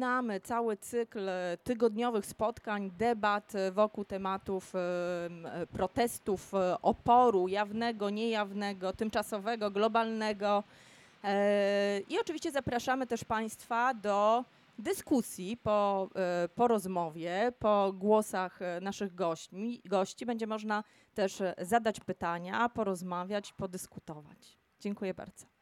zaczynamy cały cykl e, tygodniowych spotkań, debat e, wokół tematów e, protestów, oporu jawnego, niejawnego, tymczasowego, globalnego. I oczywiście zapraszamy też Państwa do dyskusji po, po rozmowie, po głosach naszych gości. gości. Będzie można też zadać pytania, porozmawiać, podyskutować. Dziękuję bardzo.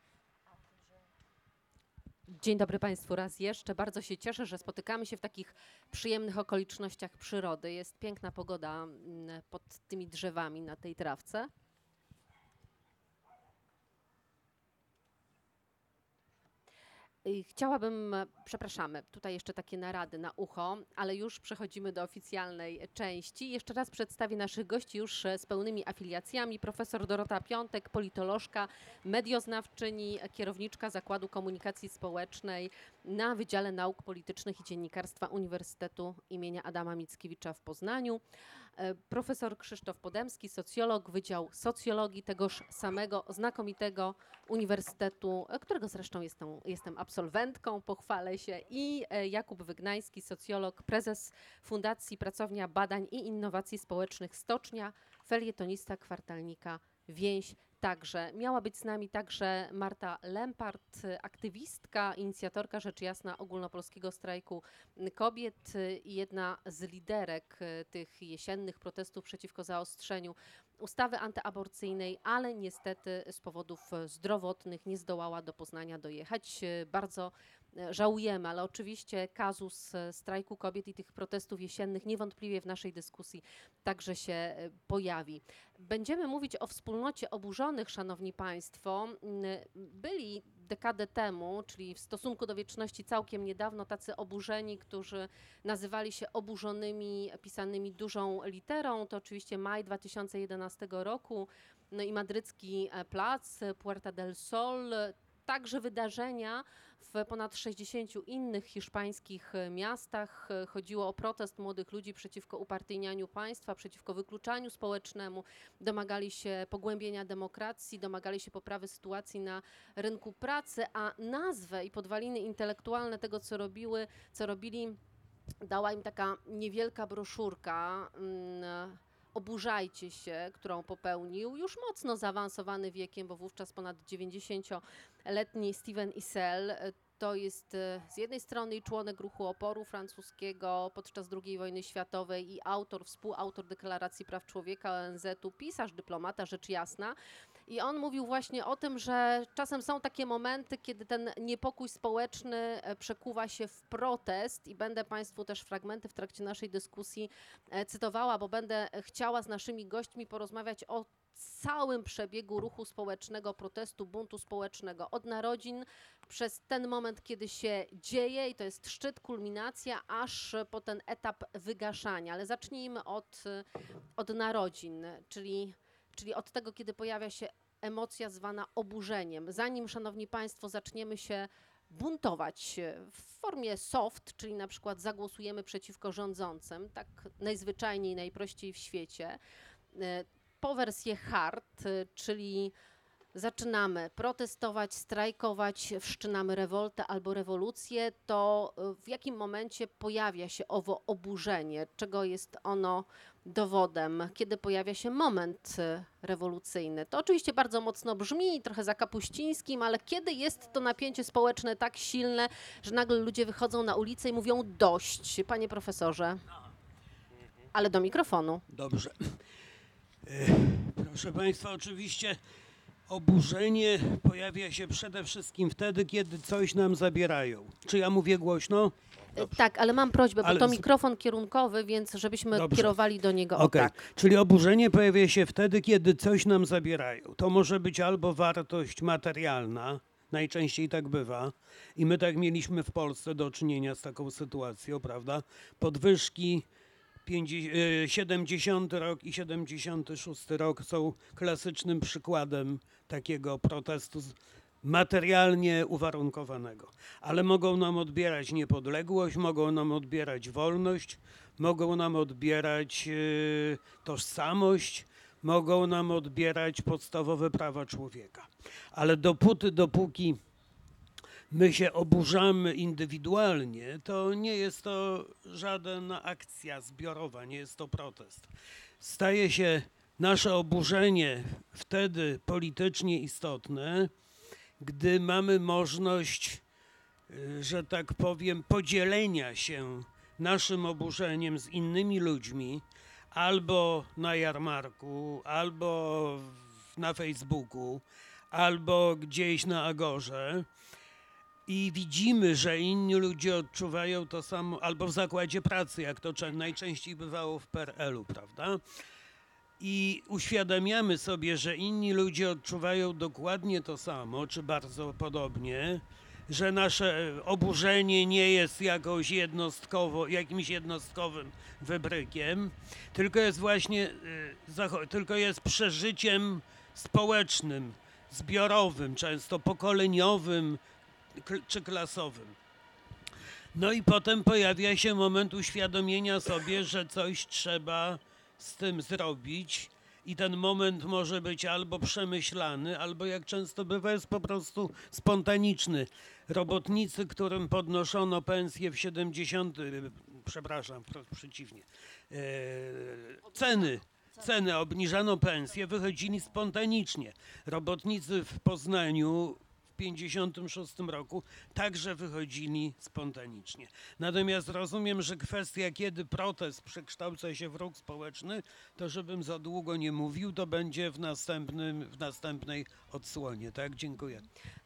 Dzień dobry Państwu raz jeszcze. Bardzo się cieszę, że spotykamy się w takich przyjemnych okolicznościach przyrody. Jest piękna pogoda mm, pod tymi drzewami na tej trawce. Chciałabym, e, przepraszamy, tutaj jeszcze takie narady na ucho, ale już przechodzimy do oficjalnej części. Jeszcze raz przedstawię naszych gości już e, z pełnymi afiliacjami. Profesor Dorota Piątek, politolożka, medioznawczyni, kierowniczka Zakładu Komunikacji Społecznej na Wydziale Nauk Politycznych i Dziennikarstwa Uniwersytetu imienia Adama Mickiewicza w Poznaniu. E, Profesor Krzysztof Podemski, socjolog, Wydział Socjologii tegoż samego znakomitego uniwersytetu, e, którego zresztą jestem, jestem absolwentką, pochwalę się, i e, Jakub Wygnański, socjolog, prezes Fundacji Pracownia Badań i Innowacji Społecznych Stocznia, felietonista kwartalnika Więź. Także miała być z nami także Marta Lempart, aktywistka, inicjatorka rzecz jasna ogólnopolskiego strajku kobiet i jedna z liderek tych jesiennych protestów przeciwko zaostrzeniu ustawy antyaborcyjnej, ale niestety z powodów zdrowotnych nie zdołała do Poznania dojechać. Bardzo żałujemy, ale oczywiście kazus y, strajku kobiet i tych protestów jesiennych niewątpliwie w naszej dyskusji także się y, pojawi. Będziemy mówić o wspólnocie oburzonych, szanowni państwo. Mm, Byli dekadę temu, czyli w stosunku do wieczności całkiem niedawno, tacy oburzeni, którzy nazywali się oburzonymi, pisanymi dużą literą. To oczywiście maj 2011 roku. No i madrycki e, plac, e, Puerta del Sol, e, także wydarzenia w ponad 60 innych hiszpańskich e, miastach. E, Chodziło o protest młodych ludzi przeciwko upartyjnianiu państwa, przeciwko wykluczaniu społecznemu. Domagali się pogłębienia demokracji, domagali się poprawy sytuacji na rynku pracy, a nazwę i podwaliny intelektualne tego, co robiły, co robili, dała im taka niewielka broszurka. Oburzajcie się, którą popełnił już mocno zaawansowany wiekiem, bo wówczas ponad 90-letni Steven Issel. e, To jest e, z jednej strony członek ruchu oporu francuskiego podczas II wojny światowej i autor, współautor Deklaracji Praw Człowieka ONZ-u, pisarz, dyplomata, rzecz jasna. I on mówił właśnie o tym, że czasem są takie momenty, kiedy ten niepokój społeczny e, przekuwa się w protest i będę Państwu też fragmenty w trakcie naszej dyskusji e, cytowała, bo będę chciała z naszymi gośćmi porozmawiać o całym przebiegu ruchu społecznego, protestu, buntu społecznego, od narodzin przez ten moment, kiedy się dzieje i to jest szczyt, kulminacja, aż po ten etap wygaszania. Ale zacznijmy od, e, od narodzin, czyli czyli od tego, kiedy pojawia się emocja zwana oburzeniem. Zanim, szanowni państwo, zaczniemy się buntować e, w formie soft, czyli na przykład zagłosujemy przeciwko rządzącym, tak najzwyczajniej, najprościej w świecie, e, po wersję hard, e, czyli zaczynamy protestować, strajkować, wszczynamy rewoltę albo rewolucję, to w jakim momencie pojawia się owo oburzenie, czego jest ono dowodem, kiedy pojawia się moment y, rewolucyjny. To oczywiście bardzo mocno brzmi, trochę za kapuścińskim, ale kiedy jest to napięcie społeczne tak silne, że nagle ludzie wychodzą na ulicę i mówią dość, panie profesorze? Ale do mikrofonu. Dobrze. E, Proszę Państwa, oczywiście oburzenie pojawia się przede wszystkim wtedy, kiedy coś nam zabierają. Czy ja mówię głośno? Y, Tak, ale mam prośbę, bo Ale to mikrofon kierunkowy, więc żebyśmy Dobrze. kierowali do niego Okej. o tak. Czyli oburzenie pojawia się wtedy, kiedy coś nam zabierają. To może być albo wartość materialna, najczęściej tak bywa, i my tak mieliśmy w Polsce do czynienia z taką sytuacją, prawda? Podwyżki 50, 70 rok i 76 rok są klasycznym przykładem takiego protestu materialnie uwarunkowanego. Ale mogą nam odbierać niepodległość, mogą nam odbierać wolność, mogą nam odbierać e, tożsamość, mogą nam odbierać podstawowe prawa człowieka. Ale dopóty, dopóki my się oburzamy indywidualnie, to nie jest to żadna akcja zbiorowa, nie jest to protest. Staje się nasze oburzenie wtedy politycznie istotne, gdy mamy możliwość, y, że tak powiem, podzielenia się naszym oburzeniem z innymi ludźmi, albo na jarmarku, albo na Facebooku, albo gdzieś na Agorze i widzimy, że inni ludzie odczuwają to samo, albo w zakładzie pracy, jak to czę- najczęściej bywało w PRL-u, prawda? I uświadamiamy sobie, że inni ludzie odczuwają dokładnie to samo, czy bardzo podobnie, że nasze oburzenie nie jest jakąś jednostkowo, jakimś jednostkowym wybrykiem, tylko jest właśnie, y, tylko jest przeżyciem społecznym, zbiorowym, często pokoleniowym czy klasowym. No i potem pojawia się moment uświadomienia sobie, że coś trzeba z tym zrobić. I ten moment może być albo przemyślany, albo jak często bywa, jest po prostu spontaniczny. Robotnicy, którym podnoszono pensję w 70, y, przepraszam, przeciwnie, e, ceny, ceny obniżano pensję, wychodzili spontanicznie. Robotnicy w Poznaniu w 56 roku także wychodzili spontanicznie. Natomiast rozumiem, że kwestia, kiedy protest przekształca się w ruch społeczny, to żebym za długo nie mówił, to będzie w, następnym, w następnej odsłonie. Tak, dziękuję.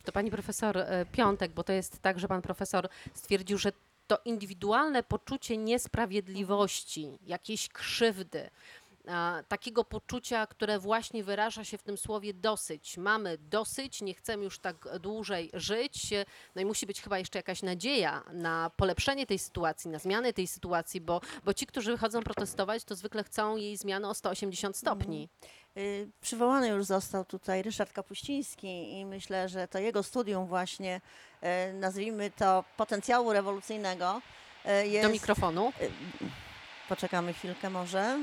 To pani profesor e, Piątek, bo to jest tak, że pan profesor stwierdził, że to indywidualne poczucie niesprawiedliwości, jakiejś krzywdy, takiego poczucia, które właśnie wyraża się w tym słowie dosyć. Mamy dosyć, nie chcemy już tak dłużej żyć. No i musi być chyba jeszcze jakaś nadzieja na polepszenie tej sytuacji, na zmianę tej sytuacji, bo, bo ci, którzy wychodzą protestować, to zwykle chcą jej zmiany o 180 stopni. Y, Przywołany już został tutaj Ryszard Kapuściński i myślę, że to jego studium właśnie, e, nazwijmy to potencjału rewolucyjnego, e, jest... Do mikrofonu. Poczekamy chwilkę może.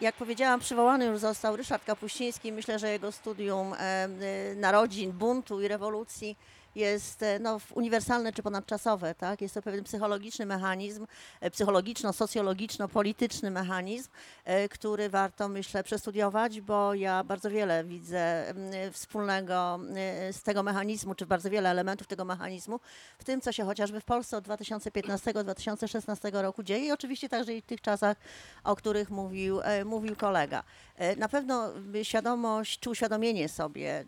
Jak powiedziałam, przywołany już został Ryszard Kapuściński. Myślę, że jego studium e, narodzin, buntu i rewolucji jest e, no, uniwersalne czy ponadczasowe. Tak? Jest to pewien psychologiczny mechanizm, e, psychologiczno-socjologiczno-polityczny mechanizm, e, który warto, myślę, przestudiować, bo ja bardzo wiele widzę m, wspólnego z tego mechanizmu, czy bardzo wiele elementów tego mechanizmu, w tym, co się chociażby w Polsce od 2015-2016 roku dzieje i oczywiście także i w tych czasach, o których mówił, mówił kolega. Na pewno y, świadomość czy uświadomienie sobie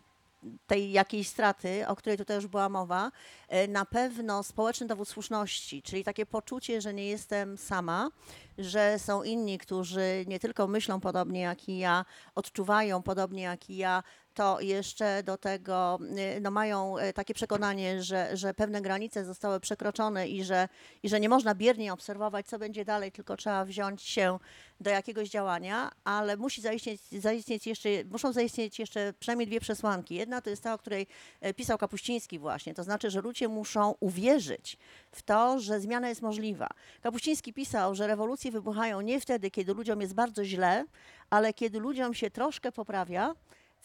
tej jakiejś straty, o której tutaj już była mowa, e, na pewno społeczny dowód słuszności, czyli takie poczucie, że nie jestem sama, że są inni, którzy nie tylko myślą podobnie jak i ja, odczuwają podobnie jak i ja, to jeszcze do tego y, no, mają e, takie przekonanie, że, że pewne granice zostały przekroczone i że, i że nie można biernie obserwować, co będzie dalej, tylko trzeba wziąć się do jakiegoś działania, ale musi zaistnieć, zaistnieć jeszcze, muszą zaistnieć jeszcze przynajmniej dwie przesłanki. Jedna to jest ta, o której e, pisał Kapuściński właśnie, to znaczy, że ludzie muszą uwierzyć w to, że zmiana jest możliwa. Kapuściński pisał, że rewolucje wybuchają nie wtedy, kiedy ludziom jest bardzo źle, ale kiedy ludziom się troszkę poprawia,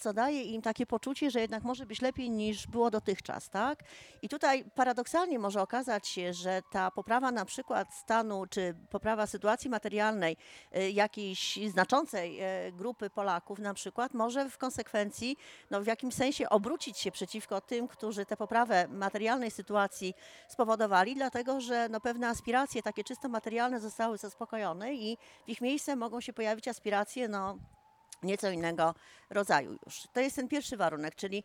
co daje im takie poczucie, że jednak może być lepiej niż było dotychczas, tak? I tutaj paradoksalnie może okazać się, że ta poprawa na przykład stanu, czy poprawa sytuacji materialnej y, jakiejś znaczącej y, grupy Polaków na przykład może w konsekwencji no, w jakimś sensie obrócić się przeciwko tym, którzy tę poprawę materialnej sytuacji spowodowali, dlatego że no, pewne aspiracje takie czysto materialne zostały zaspokojone i w ich miejsce mogą się pojawić aspiracje no, nieco innego rodzaju już. To jest ten pierwszy warunek, czyli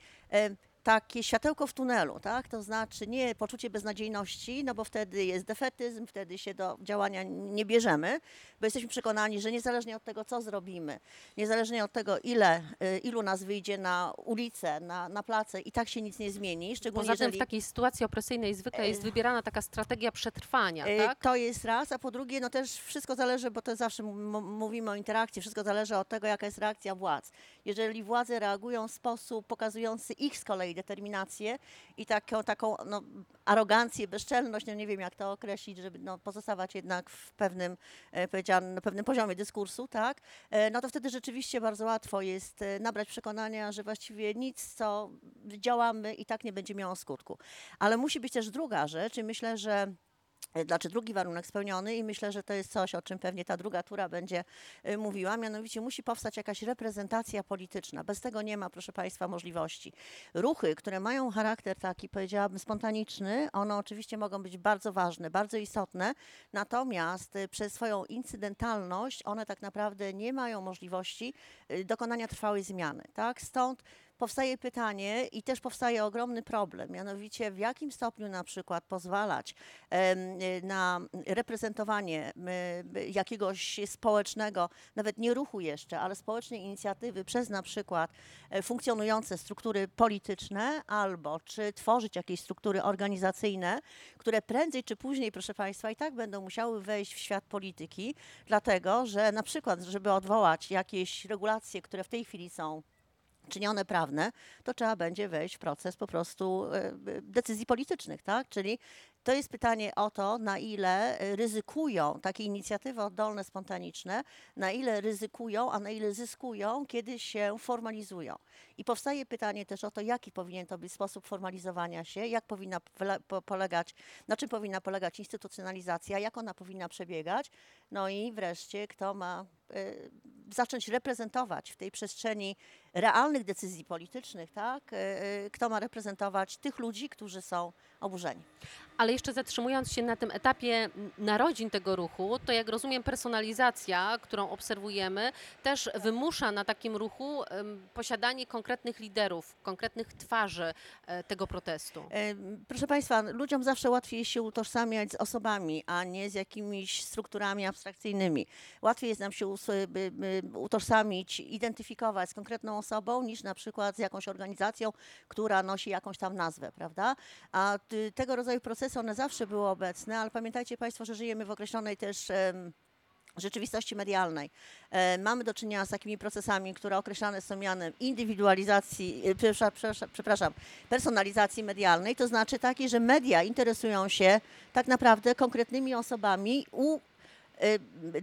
takie światełko w tunelu, tak? To znaczy nie poczucie beznadziejności, no bo wtedy jest defetyzm, wtedy się do działania nie bierzemy, bo jesteśmy przekonani, że niezależnie od tego, co zrobimy, niezależnie od tego, ile, e, ilu nas wyjdzie na ulicę, na, na place, i tak się nic nie zmieni, szczególnie Poza tym w jeżeli... takiej sytuacji opresyjnej zwykle jest wybierana taka strategia przetrwania, E, tak? To jest raz, a po drugie, no też wszystko zależy, bo to zawsze mówimy o interakcji, wszystko zależy od tego, jaka jest reakcja władz. Jeżeli władze reagują w sposób pokazujący ich z kolei determinację i taką, taką no, arogancję, bezczelność, no nie wiem jak to określić, żeby no, pozostawać jednak w pewnym, e, powiedziałam, pewnym poziomie dyskursu, tak, e, no to wtedy rzeczywiście bardzo łatwo jest e, nabrać przekonania, że właściwie nic, co działamy i tak nie będzie miało skutku. Ale musi być też druga rzecz i myślę, że znaczy drugi warunek spełniony i myślę, że to jest coś, o czym pewnie ta druga tura będzie y, mówiła, mianowicie musi powstać jakaś reprezentacja polityczna. Bez tego nie ma, proszę Państwa, możliwości. Ruchy, które mają charakter taki, powiedziałabym, spontaniczny, one oczywiście mogą być bardzo ważne, bardzo istotne, natomiast y, przez swoją incydentalność one tak naprawdę nie mają możliwości dokonania trwałej zmiany. Tak? Stąd powstaje pytanie i też powstaje ogromny problem, mianowicie w jakim stopniu na przykład pozwalać na reprezentowanie jakiegoś społecznego, nawet nie ruchu jeszcze, ale społecznej inicjatywy przez na przykład e, funkcjonujące struktury polityczne albo czy tworzyć jakieś struktury organizacyjne, które prędzej czy później, proszę Państwa, i tak będą musiały wejść w świat polityki, dlatego że na przykład, żeby odwołać jakieś regulacje, które w tej chwili są czynione prawne, to trzeba będzie wejść w proces po prostu e, decyzji politycznych, tak? Czyli to jest pytanie o to, na ile e, ryzykują takie inicjatywy oddolne, spontaniczne, na ile ryzykują, a na ile zyskują, kiedy się formalizują. I powstaje pytanie też o to, jaki powinien to być sposób formalizowania się, jak powinna pole- po- polegać, na czym powinna polegać instytucjonalizacja, jak ona powinna przebiegać, no i wreszcie kto ma y, zacząć reprezentować w tej przestrzeni realnych decyzji politycznych, tak? y, y, Kto ma reprezentować tych ludzi, którzy są oburzeni. Ale jeszcze zatrzymując się na tym etapie narodzin tego ruchu, to jak rozumiem personalizacja, którą obserwujemy, też wymusza na takim ruchu posiadanie konkretnych liderów, konkretnych twarzy e, tego protestu. Em, Proszę Państwa, ludziom zawsze łatwiej się utożsamiać z osobami, a nie z jakimiś strukturami abstrakcyjnymi. Łatwiej jest nam się by utożsamić, identyfikować z konkretną osobą, niż na przykład z jakąś organizacją, która nosi jakąś tam nazwę, prawda? A tego rodzaju procesy, one zawsze były obecne, ale pamiętajcie Państwo, że żyjemy w określonej też rzeczywistości medialnej. E, mamy do czynienia z takimi procesami, które określane są mianem indywidualizacji, e, przepraszam, personalizacji medialnej, to znaczy takiej, że media interesują się tak naprawdę konkretnymi osobami, u,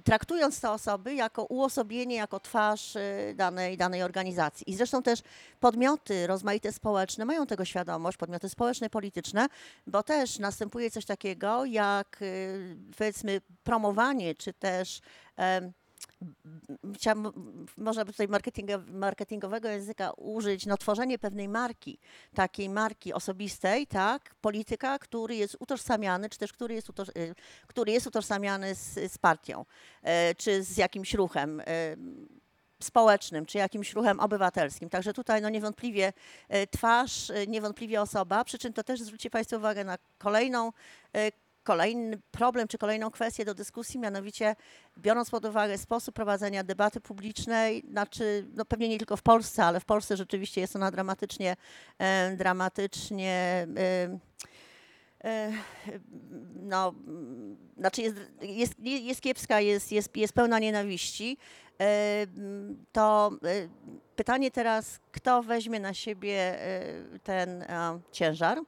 traktując te osoby jako uosobienie, jako twarz e, danej, danej organizacji. I zresztą też podmioty rozmaite społeczne mają tego świadomość, podmioty społeczne, polityczne, bo też następuje coś takiego jak e, powiedzmy promowanie, czy też chciałam, można by tutaj marketingo- marketingowego języka użyć, no tworzenie pewnej marki, takiej marki osobistej, tak, polityka, który jest utożsamiany, czy też który jest, utoż, y, który jest utożsamiany z, z partią, e, czy z jakimś ruchem e, społecznym, czy jakimś ruchem obywatelskim. Także tutaj no niewątpliwie e, twarz, niewątpliwie osoba, przy czym to też zwróćcie Państwo uwagę na kolejną kolejny problem czy kolejną kwestię do dyskusji, mianowicie biorąc pod uwagę sposób prowadzenia debaty publicznej, znaczy no pewnie nie tylko w Polsce, ale w Polsce rzeczywiście jest ona dramatycznie, e, dramatycznie e, e, no, znaczy jest, jest, jest kiepska, jest, jest, jest pełna nienawiści, e, to e, pytanie teraz, kto weźmie na siebie ten ciężar?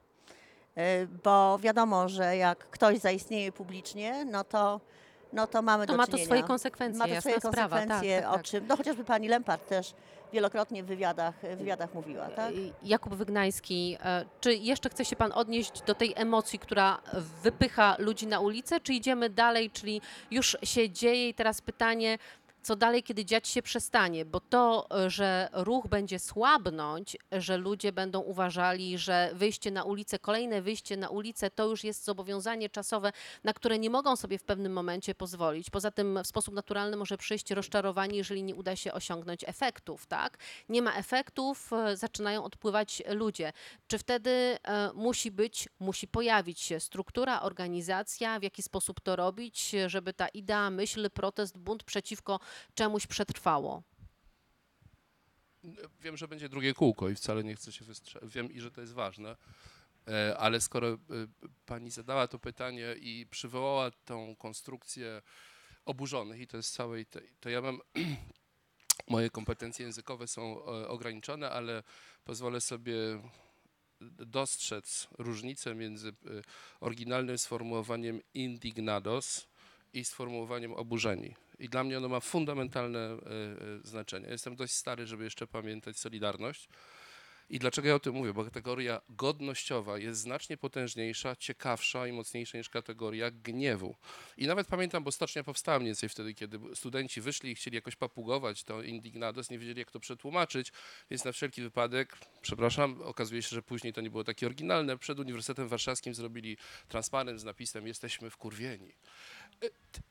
E, Bo wiadomo, że jak ktoś zaistnieje publicznie, no to, no to mamy To do ma to czynienia. swoje konsekwencje, Ma to swoje sprawa. Tak, konsekwencje, tak, o tak. czym, no chociażby pani Lempart też wielokrotnie w wywiadach, w wywiadach mówiła, tak? Y, Jakub Wygnański, e, czy jeszcze chce się Pan odnieść do tej emocji, która wypycha ludzi na ulicę, czy idziemy dalej, czyli już się dzieje i teraz pytanie, co dalej, kiedy dziać się przestanie, bo to, e, że ruch będzie słabnąć, że ludzie będą uważali, że wyjście na ulicę, kolejne wyjście na ulicę to już jest zobowiązanie czasowe, na które nie mogą sobie w pewnym momencie pozwolić. Poza tym w sposób naturalny może przyjść rozczarowanie, jeżeli nie uda się osiągnąć efektów, tak? Nie ma efektów, e, zaczynają odpływać ludzie. Czy wtedy e, musi być, musi pojawić się struktura, organizacja, w jaki sposób to robić, żeby ta idea, myśl, protest, bunt przeciwko czemuś przetrwało? Wiem, że będzie drugie kółko i wcale nie chcę się wystrzelić. Wiem i że to jest ważne, E, ale skoro e, pani zadała to pytanie i przywołała tą konstrukcję oburzonych i to jest całej tej, to ja mam moje kompetencje językowe są e, ograniczone, ale pozwolę sobie dostrzec różnicę między oryginalnym sformułowaniem indignados i sformułowaniem oburzeni. I dla mnie ono ma fundamentalne y, y, znaczenie. Jestem dość stary, żeby jeszcze pamiętać Solidarność. I dlaczego ja o tym mówię? Bo kategoria godnościowa jest znacznie potężniejsza, ciekawsza i mocniejsza niż kategoria gniewu. I nawet pamiętam, bo stocznia powstała mniej więcej wtedy, kiedy studenci wyszli i chcieli jakoś papugować to indignados, nie wiedzieli jak to przetłumaczyć, więc na wszelki wypadek, przepraszam, okazuje się, że później to nie było takie oryginalne, przed Uniwersytetem Warszawskim zrobili transparent z napisem jesteśmy wkurwieni.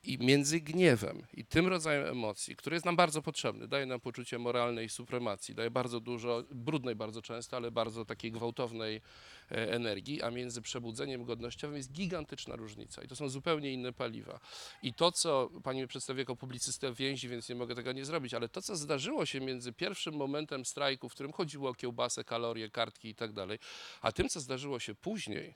I między gniewem i tym rodzajem emocji, który jest nam bardzo potrzebny, daje nam poczucie moralnej supremacji, daje bardzo dużo, brudnej bardzo często, ale bardzo takiej gwałtownej e, energii, a między przebudzeniem godnościowym jest gigantyczna różnica i to są zupełnie inne paliwa. I to, co pani mi przedstawia jako publicystę więzi, więc nie mogę tego nie zrobić, ale to, co zdarzyło się między pierwszym momentem strajku, w którym chodziło o kiełbasę, kalorie, kartki i tak dalej, a tym, co zdarzyło się później,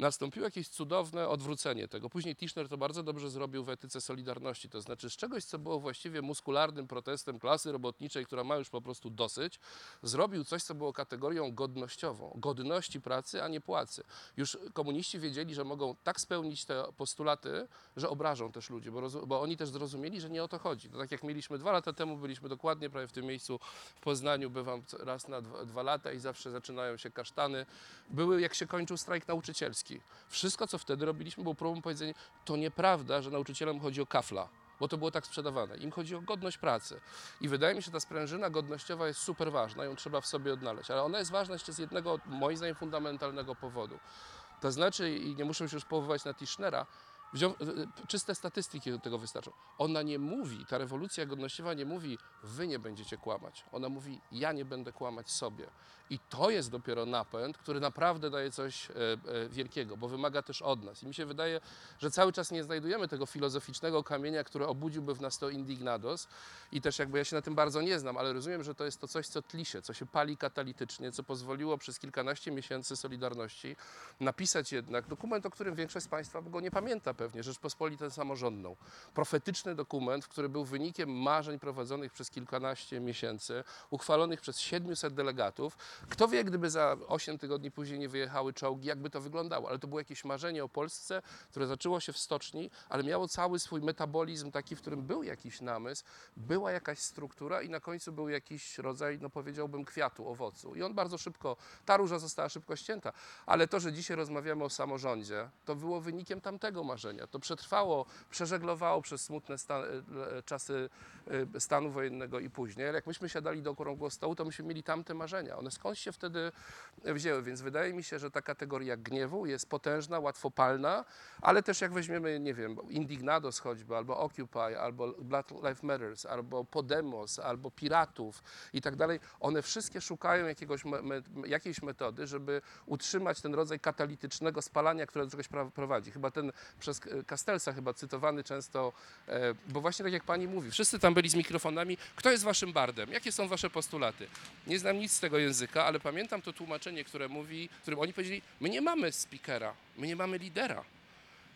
nastąpiło jakieś cudowne odwrócenie tego. Później Tischner to bardzo dobrze zrobił w etyce Solidarności, to znaczy z czegoś, co było właściwie muskularnym protestem klasy robotniczej, która ma już po prostu dosyć, zrobił coś, co było kategorią godnościową, godności pracy, a nie płacy. Już komuniści wiedzieli, że mogą tak spełnić te postulaty, że obrażą też ludzi, bo, bo oni też zrozumieli, że nie o to chodzi. To tak jak mieliśmy dwa lata temu, byliśmy dokładnie prawie w tym miejscu w Poznaniu, bywam raz na dwa, dwa lata i zawsze zaczynają się kasztany. Były, jak się kończył strajk nauczycielski. Wszystko, co wtedy robiliśmy, było próbą powiedzenia, to nieprawda, że nauczycielom chodzi o kafla, bo to było tak sprzedawane. Im chodzi o godność pracy. I wydaje mi się, że ta sprężyna godnościowa jest super ważna, ją trzeba w sobie odnaleźć. Ale ona jest ważna jeszcze z jednego, moim zdaniem, fundamentalnego powodu. To znaczy, i nie muszę się już powoływać na Tischnera, wziął, y, czyste statystyki do tego wystarczą. Ona nie mówi, ta rewolucja godnościowa nie mówi, wy nie będziecie kłamać. Ona mówi, ja nie będę kłamać sobie. I to jest dopiero napęd, który naprawdę daje coś e, e, wielkiego, bo wymaga też od nas. I mi się wydaje, że cały czas nie znajdujemy tego filozoficznego kamienia, który obudziłby w nas to indignados. I też jakby ja się na tym bardzo nie znam, ale rozumiem, że to jest to coś, co tli się, co się pali katalitycznie, co pozwoliło przez kilkanaście miesięcy Solidarności napisać jednak dokument, o którym większość z Państwa go nie pamięta pewnie, Rzeczpospolitę Samorządną. Profetyczny dokument, który był wynikiem marzeń prowadzonych przez kilkanaście miesięcy, uchwalonych przez 700 delegatów. Kto wie, gdyby za 8 tygodni później nie wyjechały czołgi, jakby to wyglądało. Ale to było jakieś marzenie o Polsce, które zaczęło się w stoczni, ale miało cały swój metabolizm taki, w którym był jakiś namysł, była jakaś struktura i na końcu był jakiś rodzaj, no powiedziałbym, kwiatu, owocu. I on bardzo szybko, ta róża została szybko ścięta. Ale to, że dzisiaj rozmawiamy o samorządzie, to było wynikiem tamtego marzenia. To przetrwało, przeżeglowało przez smutne e, czasy e, stanu wojennego i później. Ale jak myśmy siadali do okrągłego stołu, to myśmy mieli tamte marzenia. One skąd się wtedy wzięły? Więc wydaje mi się, że ta kategoria gniewu jest potężna, łatwopalna, ale też jak weźmiemy, nie wiem, Indignados choćby, albo Occupy, albo Black Lives Matters, albo Podemos, albo Piratów i tak dalej, one wszystkie szukają jakiegoś me, jakiejś metody, żeby utrzymać ten rodzaj katalitycznego spalania, które do czegoś prowadzi. Chyba ten przez K- Castelsa chyba cytowany często, e, bo właśnie tak jak pani mówi, wszyscy tam byli z mikrofonami, kto jest waszym bardem, jakie są wasze postulaty. Nie znam nic z tego języka, ale pamiętam to tłumaczenie, które mówi, którym oni powiedzieli, my nie mamy speakera, my nie mamy lidera.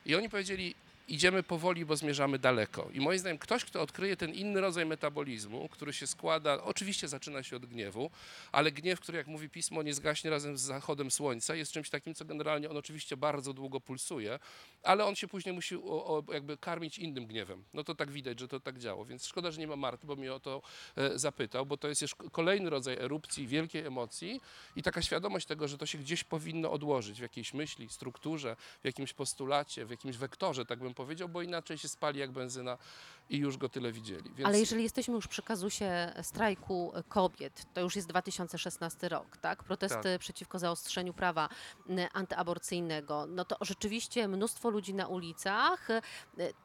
I oni powiedzieli, idziemy powoli, bo zmierzamy daleko. I moim zdaniem ktoś, kto odkryje ten inny rodzaj metabolizmu, który się składa, oczywiście zaczyna się od gniewu, ale gniew, który jak mówi pismo, nie zgaśnie razem z zachodem słońca, jest czymś takim, co generalnie on oczywiście bardzo długo pulsuje, ale on się później musi o, o, jakby karmić innym gniewem. No to tak widać, że to tak działo. Więc szkoda, że nie ma Marty, bo mnie o to e, zapytał, bo to jest już kolejny rodzaj erupcji, wielkiej emocji i taka świadomość tego, że to się gdzieś powinno odłożyć w jakiejś myśli, strukturze, w jakimś postulacie, w jakimś wektorze, tak bym powiedział, bo inaczej się spali jak benzyna i już go tyle widzieli. Więc Ale jeżeli jesteśmy już przy kazusie strajku kobiet, to już jest 2016 rok, tak? Protesty Tak. przeciwko zaostrzeniu prawa antyaborcyjnego. No to rzeczywiście mnóstwo ludzi na ulicach.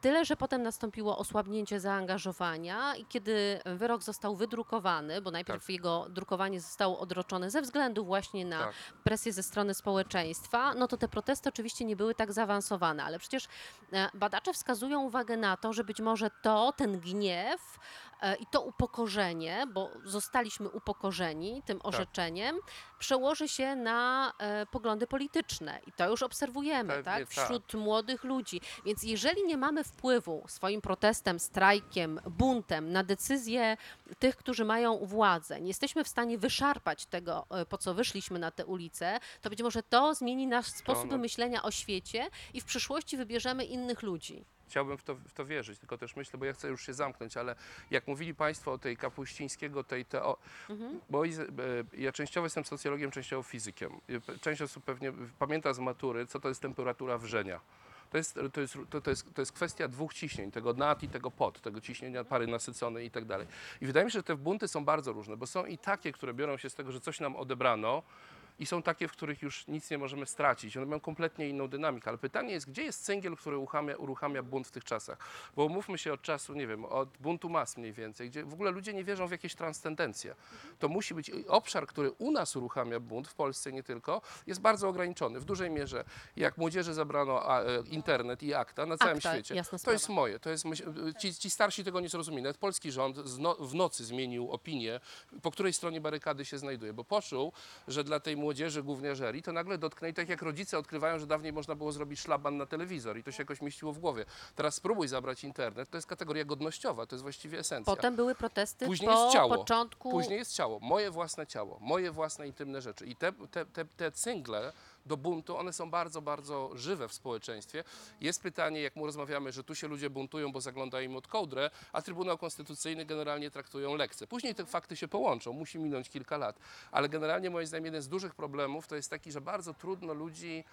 Tyle, że potem nastąpiło osłabnięcie zaangażowania i kiedy wyrok został wydrukowany, bo najpierw Tak. jego drukowanie zostało odroczone ze względu właśnie na Tak. presję ze strony społeczeństwa, no to te protesty oczywiście nie były tak zaawansowane, ale przecież e, badacze wskazują uwagę na to, że być może to, ten gniew E, I to upokorzenie, bo zostaliśmy upokorzeni tym orzeczeniem, przełoży się na e, poglądy polityczne. I to już obserwujemy Pewnie tak, tak. wśród młodych ludzi. Więc jeżeli nie mamy wpływu swoim protestem, strajkiem, buntem na decyzje tych, którzy mają władzę, nie jesteśmy w stanie wyszarpać tego, e, po co wyszliśmy na te ulice, to być może to zmieni nasz sposób no- myślenia o świecie i w przyszłości wybierzemy innych ludzi. Chciałbym w to, w to wierzyć, tylko też myślę, bo ja chcę już się zamknąć, ale jak mówili Państwo o tej Kapuścińskiego, tej teo... Mhm. Bo e, ja częściowo jestem socjologiem, częściowo fizykiem. I Część osób pewnie pamięta z matury, co to jest temperatura wrzenia. To jest, to, jest, to, jest, to jest kwestia dwóch ciśnień, tego nad i tego pod, tego ciśnienia pary nasyconej i tak dalej. I wydaje mi się, że te bunty są bardzo różne, bo są i takie, które biorą się z tego, że coś nam odebrano, i są takie, w których już nic nie możemy stracić. One mają kompletnie inną dynamikę. Ale pytanie jest, gdzie jest cęgiel, który uruchamia, uruchamia bunt w tych czasach? Bo umówmy się od czasu, nie wiem, od buntu mas mniej więcej, gdzie w ogóle ludzie nie wierzą w jakieś transcendencje. To musi być obszar, który u nas uruchamia bunt, w Polsce nie tylko, jest bardzo ograniczony. W dużej mierze, jak młodzieży zabrano e, internet i akta na całym Akta, świecie, to jest moje. To jest, ci, ci starsi tego nie zrozumieli. Nawet polski rząd w nocy zmienił opinię, po której stronie barykady się znajduje, bo poczuł, że dla tej młodzieży gówniarzeri to nagle dotknęli, tak jak rodzice odkrywają, że dawniej można było zrobić szlaban na telewizor i to się jakoś mieściło w głowie. Teraz spróbuj zabrać internet, to jest kategoria godnościowa, to jest właściwie esencja. Potem były protesty Później po jest ciało. początku. Później jest ciało, moje własne ciało, moje własne intymne rzeczy. I te, te, te, te cyngle do buntu, one są bardzo, bardzo żywe w społeczeństwie. Jest pytanie, jak mu rozmawiamy, że tu się ludzie buntują, bo zaglądają im od kołdrę, a Trybunał Konstytucyjny generalnie traktują lekce. Później te fakty się połączą, musi minąć kilka lat. Ale generalnie moim zdaniem jeden z dużych problemów to jest taki, że bardzo trudno ludzi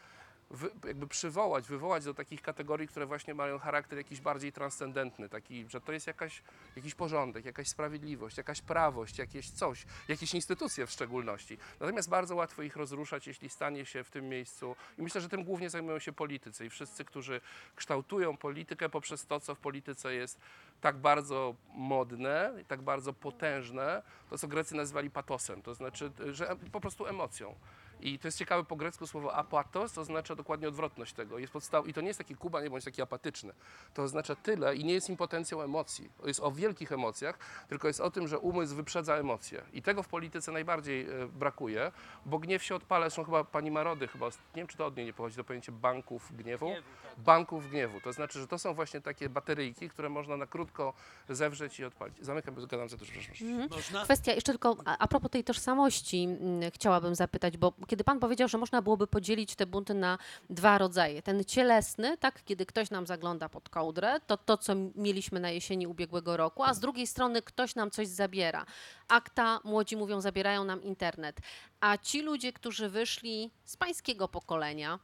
wy, jakby przywołać, wywołać do takich kategorii, które właśnie mają charakter jakiś bardziej transcendentny, taki, że to jest jakaś, jakiś porządek, jakaś sprawiedliwość, jakaś prawość, jakieś coś, jakieś instytucje w szczególności. Natomiast bardzo łatwo ich rozruszać, jeśli stanie się w tym miejscu i myślę, że tym głównie zajmują się politycy i wszyscy, którzy kształtują politykę poprzez to, co w polityce jest tak bardzo modne, tak bardzo potężne, to co Grecy nazywali patosem, to znaczy, że po prostu emocją. I to jest ciekawe po grecku słowo apatos, oznacza dokładnie odwrotność tego. Jest podstaw... I to nie jest taki kuba, nie bądź taki apatyczny. To oznacza tyle i nie jest impotencją emocji. Jest o wielkich emocjach, tylko jest o tym, że umysł wyprzedza emocje. I tego w polityce najbardziej e, brakuje, bo gniew się odpala. Zresztą chyba pani Marody, chyba, nie wiem czy to od niej nie pochodzi, to pojęcie banków gniewu. Banków gniewu. To znaczy, że to są właśnie takie bateryjki, które można na krótko zewrzeć i odpalić. Zamykam, bo gadam za dużo. Można? Kwestia jeszcze tylko a, a propos tej tożsamości mm, chciałabym zapytać, bo kiedy pan powiedział, że można byłoby podzielić te bunty na dwa rodzaje. Ten cielesny, tak, kiedy ktoś nam zagląda pod kołdrę, to to, co mieliśmy na jesieni ubiegłego roku, a z drugiej strony ktoś nam coś zabiera. Akta, młodzi mówią, zabierają nam internet. A ci ludzie, którzy wyszli z pańskiego pokolenia,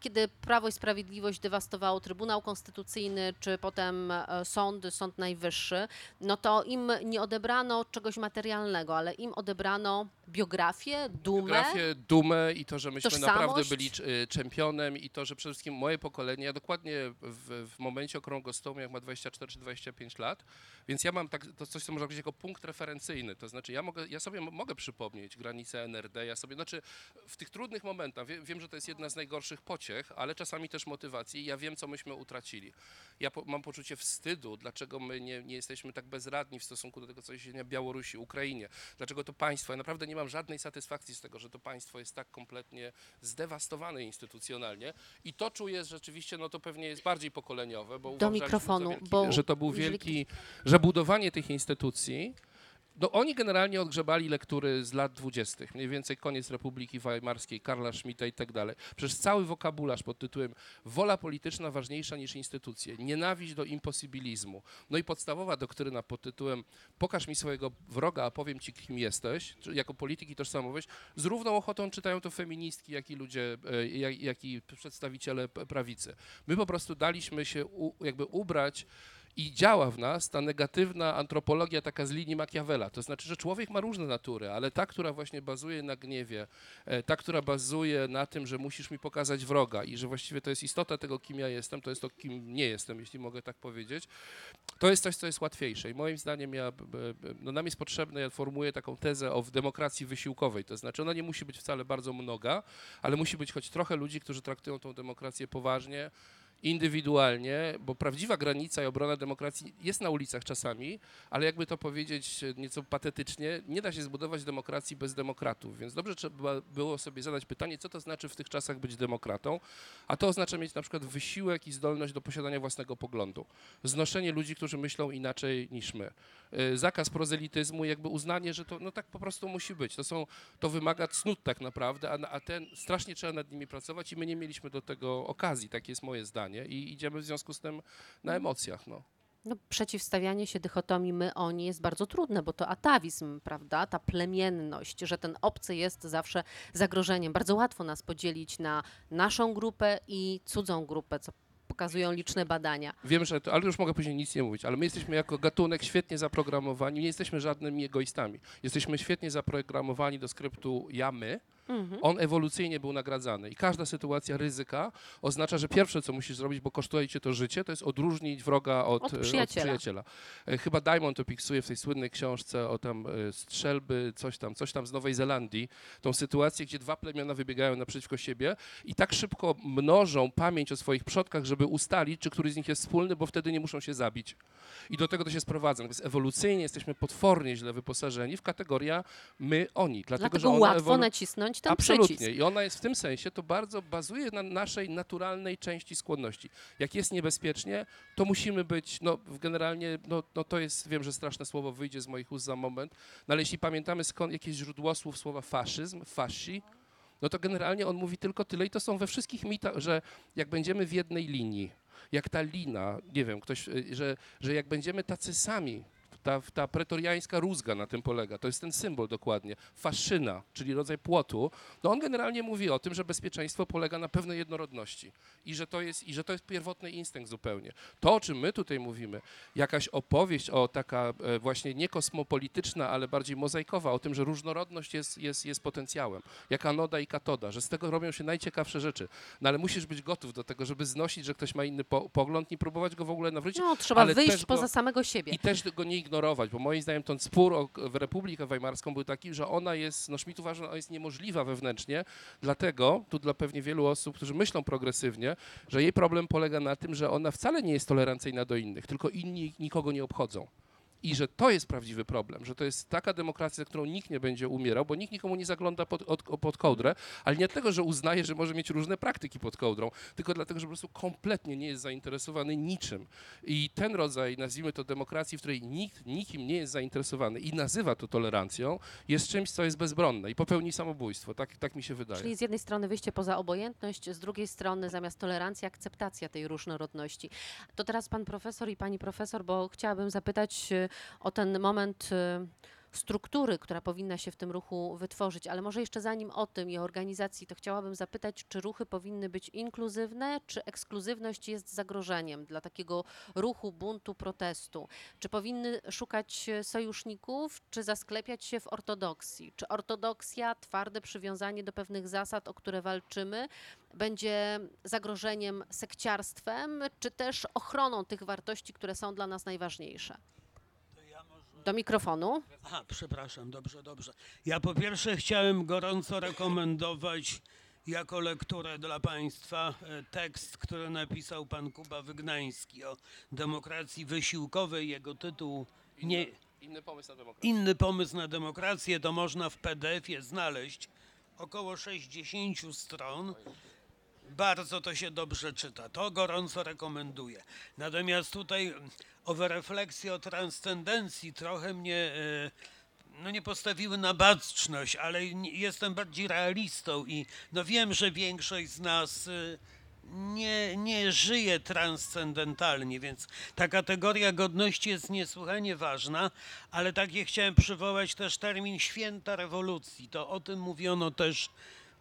kiedy Prawo i Sprawiedliwość dewastowało Trybunał Konstytucyjny, czy potem e, sądy, Sąd Najwyższy, no to im nie odebrano czegoś materialnego, ale im odebrano biografię, dumę. Biografię, dumę i to, że myśmy Tożsamość. naprawdę byli y, czempionem i to, że przede wszystkim moje pokolenie, ja dokładnie w, w momencie okrągłego stołu, jak ma 24 czy 25 lat, więc ja mam tak, to coś, co można powiedzieć jako punkt referencyjny, to znaczy ja, mogę, ja sobie mogę przypomnieć granice NRD, ja sobie, znaczy w tych trudnych momentach, wie, wiem, że to jest jedna z najgorszych pociech, ale czasami też motywacji, ja wiem, co myśmy utracili. Ja po, mam poczucie wstydu, dlaczego my nie, nie jesteśmy tak bezradni w stosunku do tego, co się dzieje na Białorusi, Ukrainie, dlaczego to państwo, ja naprawdę nie mam żadnej satysfakcji z tego, że to państwo jest tak kompletnie zdewastowane instytucjonalnie. I to czuję rzeczywiście, no to pewnie jest bardziej pokoleniowe, bo to mikrofonu, wielki, bo że to był wielki, że budowanie tych instytucji no oni generalnie odgrzebali lektury z lat dwudziestych, mniej więcej koniec Republiki Weimarskiej, Karla Schmidta i tak dalej. Przecież cały wokabularz pod tytułem wola polityczna ważniejsza niż instytucje, nienawiść do imposybilizmu. No i podstawowa doktryna pod tytułem pokaż mi swojego wroga, a powiem ci, kim jesteś, jako polityk i tożsamość, z równą ochotą czytają to feministki, jak i ludzie, e, jak, jak i przedstawiciele prawicy. My po prostu daliśmy się u, jakby ubrać i działa w nas ta negatywna antropologia taka z linii Machiavella. To znaczy, że człowiek ma różne natury, ale ta, która właśnie bazuje na gniewie, e, ta, która bazuje na tym, że musisz mi pokazać wroga i że właściwie to jest istota tego, kim ja jestem, to jest to, kim nie jestem, jeśli mogę tak powiedzieć, to jest coś, co jest łatwiejsze. I moim zdaniem ja, no nam jest potrzebne, ja formułuję taką tezę o demokracji wysiłkowej. To znaczy, ona nie musi być wcale bardzo mnoga, ale musi być choć trochę ludzi, którzy traktują tą demokrację poważnie, indywidualnie, bo prawdziwa granica i obrona demokracji jest na ulicach czasami, ale jakby to powiedzieć nieco patetycznie, nie da się zbudować demokracji bez demokratów, więc dobrze trzeba było sobie zadać pytanie, co to znaczy w tych czasach być demokratą, a to oznacza mieć na przykład wysiłek i zdolność do posiadania własnego poglądu, znoszenie ludzi, którzy myślą inaczej niż my, E, zakaz prozelityzmu, jakby uznanie, że to no tak po prostu musi być. To, są, to wymaga cnót tak naprawdę, a, a ten strasznie trzeba nad nimi pracować i my nie mieliśmy do tego okazji, takie jest moje zdanie i idziemy w związku z tym na emocjach. No. No, przeciwstawianie się dychotomii my-oni jest bardzo trudne, bo to atawizm, prawda? Ta plemienność, że ten obcy jest zawsze zagrożeniem. Bardzo łatwo nas podzielić na naszą grupę i cudzą grupę, co pokazują liczne badania. Wiem, że to, ale już mogę później nic nie mówić, ale my jesteśmy jako gatunek świetnie zaprogramowani, nie jesteśmy żadnymi egoistami. Jesteśmy świetnie zaprogramowani do skryptu ja-my, Mhm. on ewolucyjnie był nagradzany i każda sytuacja ryzyka oznacza, że pierwsze, co musisz zrobić, bo kosztuje cię to życie, to jest odróżnić wroga od, Od e, przyjaciela. przyjaciela. E, Chyba Diamond to piksuje w tej słynnej książce o tam e, strzelby, coś tam, coś tam z Nowej Zelandii, tą sytuację, gdzie dwa plemiona wybiegają naprzeciwko siebie i tak szybko mnożą pamięć o swoich przodkach, żeby ustalić, czy któryś z nich jest wspólny, bo wtedy nie muszą się zabić. I do tego to się sprowadza. Więc ewolucyjnie jesteśmy potwornie źle wyposażeni w kategoria my, oni. Dlatego, Dlatego że łatwo nacisnąć ten Absolutnie. przycisk. I ona jest w tym sensie, to bardzo bazuje na naszej naturalnej części skłonności. Jak jest niebezpiecznie, to musimy być, no generalnie, no, no to jest, wiem, że straszne słowo wyjdzie z moich ust za moment, no ale jeśli pamiętamy skąd jakieś źródło słów słowa faszyzm, fasci, no to generalnie on mówi tylko tyle i to są we wszystkich mitach, że jak będziemy w jednej linii, jak ta lina, nie wiem, ktoś, y, że, że jak będziemy tacy sami, ta, ta pretoriańska rózga na tym polega, to jest ten symbol dokładnie, faszyna, czyli rodzaj płotu, no on generalnie mówi o tym, że bezpieczeństwo polega na pewnej jednorodności i że to jest, i że to jest pierwotny instynkt zupełnie. To, o czym my tutaj mówimy, jakaś opowieść o taka e, właśnie nie kosmopolityczna, ale bardziej mozaikowa, o tym, że różnorodność jest, jest, jest potencjałem, jak anoda i katoda, że z tego robią się najciekawsze rzeczy, no ale musisz być gotów do tego, żeby znosić, że ktoś ma inny po, pogląd i próbować go w ogóle nawrócić, No, trzeba wyjść też go- poza samego siebie. i też go nie ignorować, bo moim zdaniem ten spór o Republikę Weimarską był taki, że ona jest, no Schmidt uważa, że ona jest niemożliwa wewnętrznie, dlatego, tu dla pewnie wielu osób, którzy myślą progresywnie, że jej problem polega na tym, że ona wcale nie jest tolerancyjna do innych, tylko inni nikogo nie obchodzą. I że to jest prawdziwy problem, że to jest taka demokracja, którą nikt nie będzie umierał, bo nikt nikomu nie zagląda pod, od, pod kołdrę, ale nie dlatego, że uznaje, że może mieć różne praktyki pod kołdrą, tylko dlatego, że po prostu kompletnie nie jest zainteresowany niczym. I ten rodzaj, nazwijmy to demokracji, w której nikt nikim nie jest zainteresowany i nazywa to tolerancją, jest czymś, co jest bezbronne i popełni samobójstwo. Tak, tak mi się wydaje. Czyli z jednej strony wyjście poza obojętność, z drugiej strony zamiast tolerancji akceptacja tej różnorodności. To teraz pan profesor i pani profesor, bo chciałabym zapytać e, o ten moment e, struktury, która powinna się w tym ruchu wytworzyć, ale może jeszcze zanim o tym i o organizacji, to chciałabym zapytać, czy ruchy powinny być inkluzywne, czy ekskluzywność jest zagrożeniem dla takiego ruchu, buntu, protestu? Czy powinny szukać sojuszników, czy zasklepiać się w ortodoksji? Czy ortodoksja, twarde przywiązanie do pewnych zasad, o które walczymy, będzie zagrożeniem sekciarstwem, czy też ochroną tych wartości, które są dla nas najważniejsze? Do mikrofonu. Aha, przepraszam, dobrze, dobrze. Ja po pierwsze chciałem gorąco rekomendować jako lekturę dla Państwa e, tekst, który napisał pan Kuba Wygnański o demokracji wysiłkowej. Jego tytuł nie, Inny pomysł na demokrację. Inny pomysł na demokrację to można w PDF-ie znaleźć około 60 stron. Bardzo to się dobrze czyta. To gorąco rekomenduję. Natomiast tutaj mm, owe refleksje o transcendencji trochę mnie e, no nie postawiły na baczność, ale jestem bardziej realistą i no wiem, że większość z nas e, nie, nie żyje transcendentalnie, więc ta kategoria godności jest niesłychanie ważna, ale takie chciałem przywołać też termin święta rewolucji. To o tym mówiono też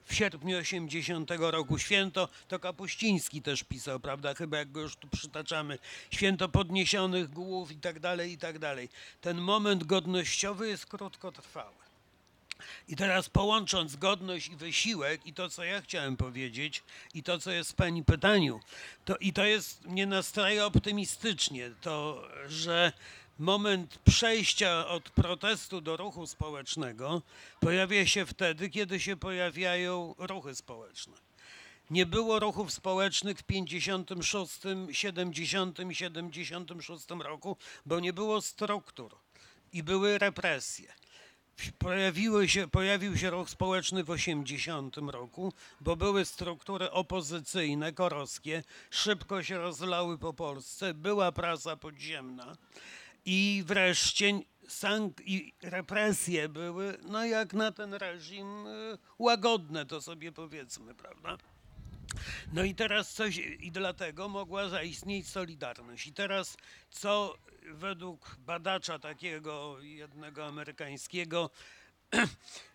w sierpniu 80 roku. Święto to Kapuściński też pisał, prawda? Chyba jak go już tu przytaczamy. Święto podniesionych głów i tak dalej, i tak dalej. Ten moment godnościowy jest krótkotrwały. I teraz połącząc godność i wysiłek i to, co ja chciałem powiedzieć i to, co jest w Pani pytaniu, to i to jest, mnie nastraja optymistycznie, to, że moment przejścia od protestu do ruchu społecznego pojawia się wtedy, kiedy się pojawiają ruchy społeczne. Nie było ruchów społecznych w 56, 70 i 76 roku, bo nie było struktur i były represje. Pojawiły się, pojawił się ruch społeczny w 80 roku, bo były struktury opozycyjne, korowskie, szybko się rozlały po Polsce, była prasa podziemna i wreszcie i represje były, no jak na ten reżim, y, łagodne to sobie powiedzmy, prawda? No i teraz coś, i dlatego mogła zaistnieć Solidarność. I teraz co według badacza takiego jednego amerykańskiego,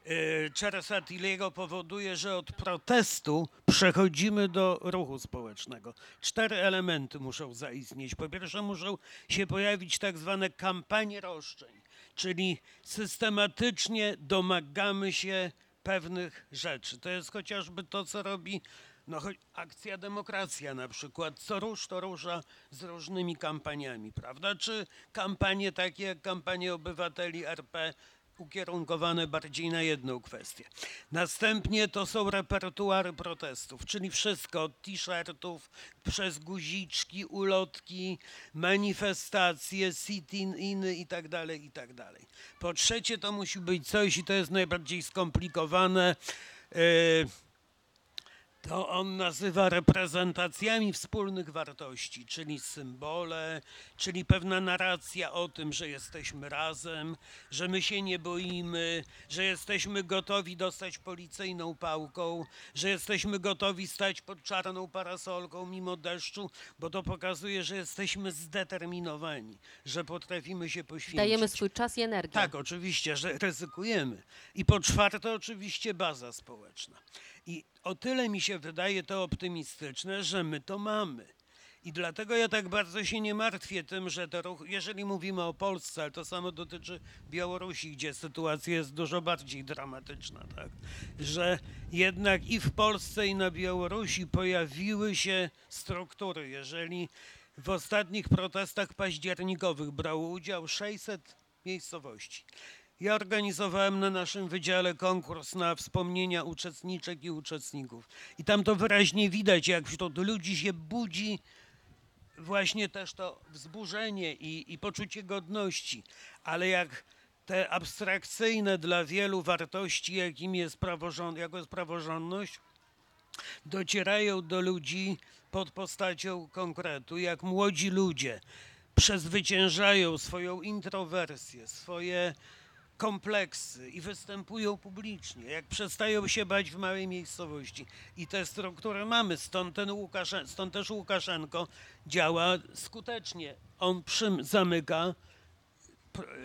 e, Cheresatiliego powoduje, że od protestu przechodzimy do ruchu społecznego. Cztery elementy muszą zaistnieć. Po pierwsze muszą się pojawić tak zwane kampanie roszczeń, czyli systematycznie domagamy się pewnych rzeczy. To jest chociażby to, co robi no, akcja demokracja na przykład, co rusz to rusza z różnymi kampaniami, prawda? Czy kampanie takie jak kampanie obywateli RP ukierunkowane bardziej na jedną kwestię. Następnie to są repertuary protestów, czyli wszystko od t-shirtów przez guziczki, ulotki, manifestacje, sit-in i tak dalej, i tak. Po trzecie to musi być coś i to jest najbardziej skomplikowane, yy, to on nazywa reprezentacjami wspólnych wartości, czyli symbole, czyli pewna narracja o tym, że jesteśmy razem, że my się nie boimy, że jesteśmy gotowi dostać policyjną pałką, że jesteśmy gotowi stać pod czarną parasolką mimo deszczu, bo to pokazuje, że jesteśmy zdeterminowani, że potrafimy się poświęcić. Dajemy swój czas i energię. Tak, oczywiście, że ryzykujemy. I po czwarte, oczywiście baza społeczna. I o tyle mi się wydaje to optymistyczne, że my to mamy. I dlatego ja tak bardzo się nie martwię tym, że to ruch, jeżeli mówimy o Polsce, ale to samo dotyczy Białorusi, gdzie sytuacja jest dużo bardziej dramatyczna, tak? że jednak i w Polsce, i na Białorusi pojawiły się struktury. Jeżeli w ostatnich protestach październikowych brało udział 600 miejscowości. Ja organizowałem na naszym wydziale konkurs na wspomnienia uczestniczek i uczestników. I tam to wyraźnie widać, jak wśród ludzi się budzi właśnie też to wzburzenie i, i poczucie godności. Ale jak te abstrakcyjne dla wielu wartości, jakim jest praworząd, jako jest praworządność, docierają do ludzi pod postacią konkretu, jak młodzi ludzie przezwyciężają swoją introwersję, swoje kompleksy i występują publicznie, jak przestają się bać w małej miejscowości. I te struktury mamy, stąd, ten Łukasze, stąd też Łukaszenko działa skutecznie. On przym zamyka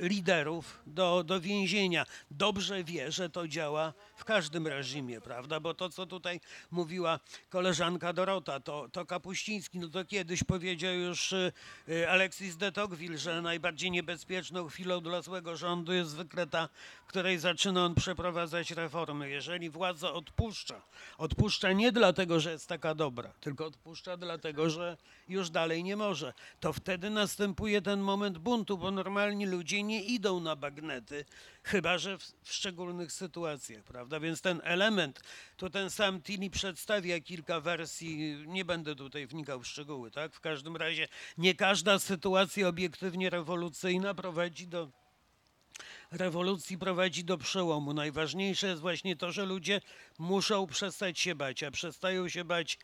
liderów do, do więzienia. Dobrze wie, że to działa w każdym reżimie, prawda? Bo to, co tutaj mówiła koleżanka Dorota, to, to Kapuściński, no to kiedyś powiedział już y, y, Alexis de Tocqueville, że najbardziej niebezpieczną chwilą dla złego rządu jest zwykle ta, w której zaczyna on przeprowadzać reformy. Jeżeli władza odpuszcza, odpuszcza nie dlatego, że jest taka dobra, tylko odpuszcza dlatego, że już dalej nie może, to wtedy następuje ten moment buntu, bo normalni ludzie nie idą na bagnety, chyba że w, w szczególnych sytuacjach, prawda? Więc ten element, to ten sam Tini przedstawia kilka wersji, nie będę tutaj wnikał w szczegóły, tak? W każdym razie nie każda sytuacja obiektywnie rewolucyjna prowadzi do rewolucji prowadzi do przełomu. Najważniejsze jest właśnie to, że ludzie muszą przestać się bać, a przestają się bać,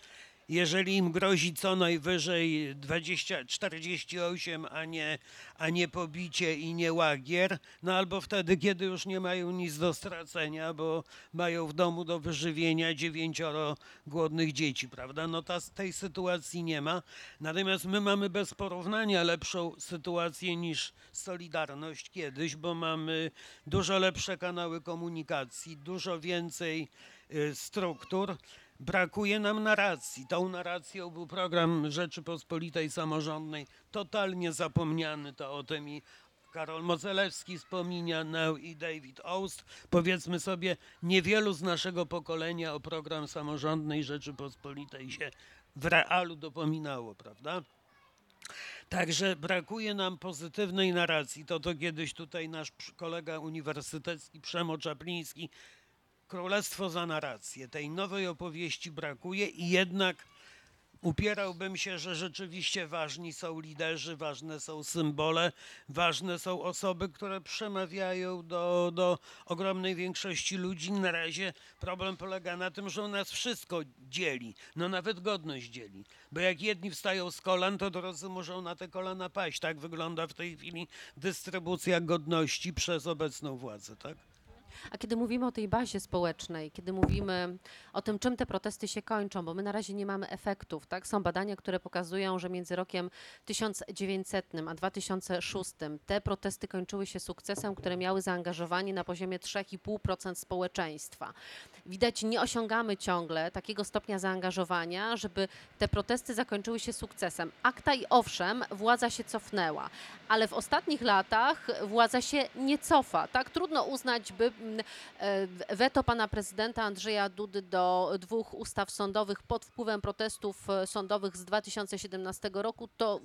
jeżeli im grozi co najwyżej 20, 48, a nie, a nie pobicie i nie łagier, no albo wtedy, kiedy już nie mają nic do stracenia, bo mają w domu do wyżywienia dziewięcioro głodnych dzieci, prawda? No ta, tej sytuacji nie ma. Natomiast my mamy bez porównania lepszą sytuację niż Solidarność kiedyś, bo mamy dużo lepsze kanały komunikacji, dużo więcej y, struktur. Brakuje nam narracji. Tą narracją był program Rzeczypospolitej Samorządnej, totalnie zapomniany, to o tym i Karol Mozelewski wspominał i David Oust. Powiedzmy sobie, niewielu z naszego pokolenia o program samorządnej Rzeczypospolitej się w realu dopominało, prawda? Także brakuje nam pozytywnej narracji. To to kiedyś tutaj nasz kolega uniwersytecki Przemo Czapliński królestwo za narrację. Tej nowej opowieści brakuje i jednak upierałbym się, że rzeczywiście ważni są liderzy, ważne są symbole, ważne są osoby, które przemawiają do, do ogromnej większości ludzi. Na razie problem polega na tym, że nas wszystko dzieli, no nawet godność dzieli. Bo jak jedni wstają z kolan, to drudzy muszą na te kolana paść. Tak wygląda w tej chwili dystrybucja godności przez obecną władzę, tak? A kiedy mówimy o tej bazie społecznej, kiedy mówimy o tym, czym te protesty się kończą, bo my na razie nie mamy efektów, tak? Są badania, które pokazują, że między rokiem 1900 a 2006 te protesty kończyły się sukcesem, które miały zaangażowanie na poziomie 3,5% społeczeństwa. Widać, nie osiągamy ciągle takiego stopnia zaangażowania, żeby te protesty zakończyły się sukcesem. Akta i owszem, władza się cofnęła, ale w ostatnich latach władza się nie cofa. Tak trudno uznać, by weto pana prezydenta Andrzeja Dudy do dwóch ustaw sądowych pod wpływem protestów e, sądowych z 2017 roku to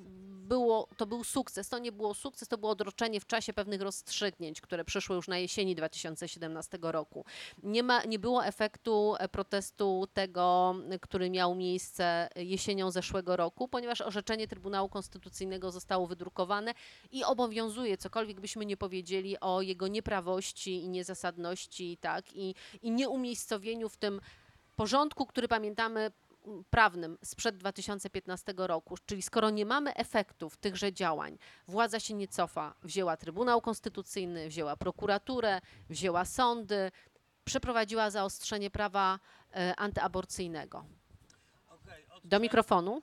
było, to był sukces. To nie było sukces, to było odroczenie w czasie pewnych rozstrzygnięć, które przyszły już na jesieni 2017 roku. Nie, ma, nie było efektu e, protestu tego, e, który miał miejsce jesienią zeszłego roku, ponieważ orzeczenie Trybunału Konstytucyjnego zostało wydrukowane i obowiązuje, cokolwiek byśmy nie powiedzieli o jego nieprawości i niezasadności, tak, i, i nieumiejscowieniu w tym porządku, który pamiętamy prawnym sprzed 2015 roku. Czyli skoro nie mamy efektów tychże działań, władza się nie cofa, wzięła Trybunał Konstytucyjny, wzięła prokuraturę, wzięła sądy, przeprowadziła zaostrzenie prawa e, antyaborcyjnego. Do mikrofonu.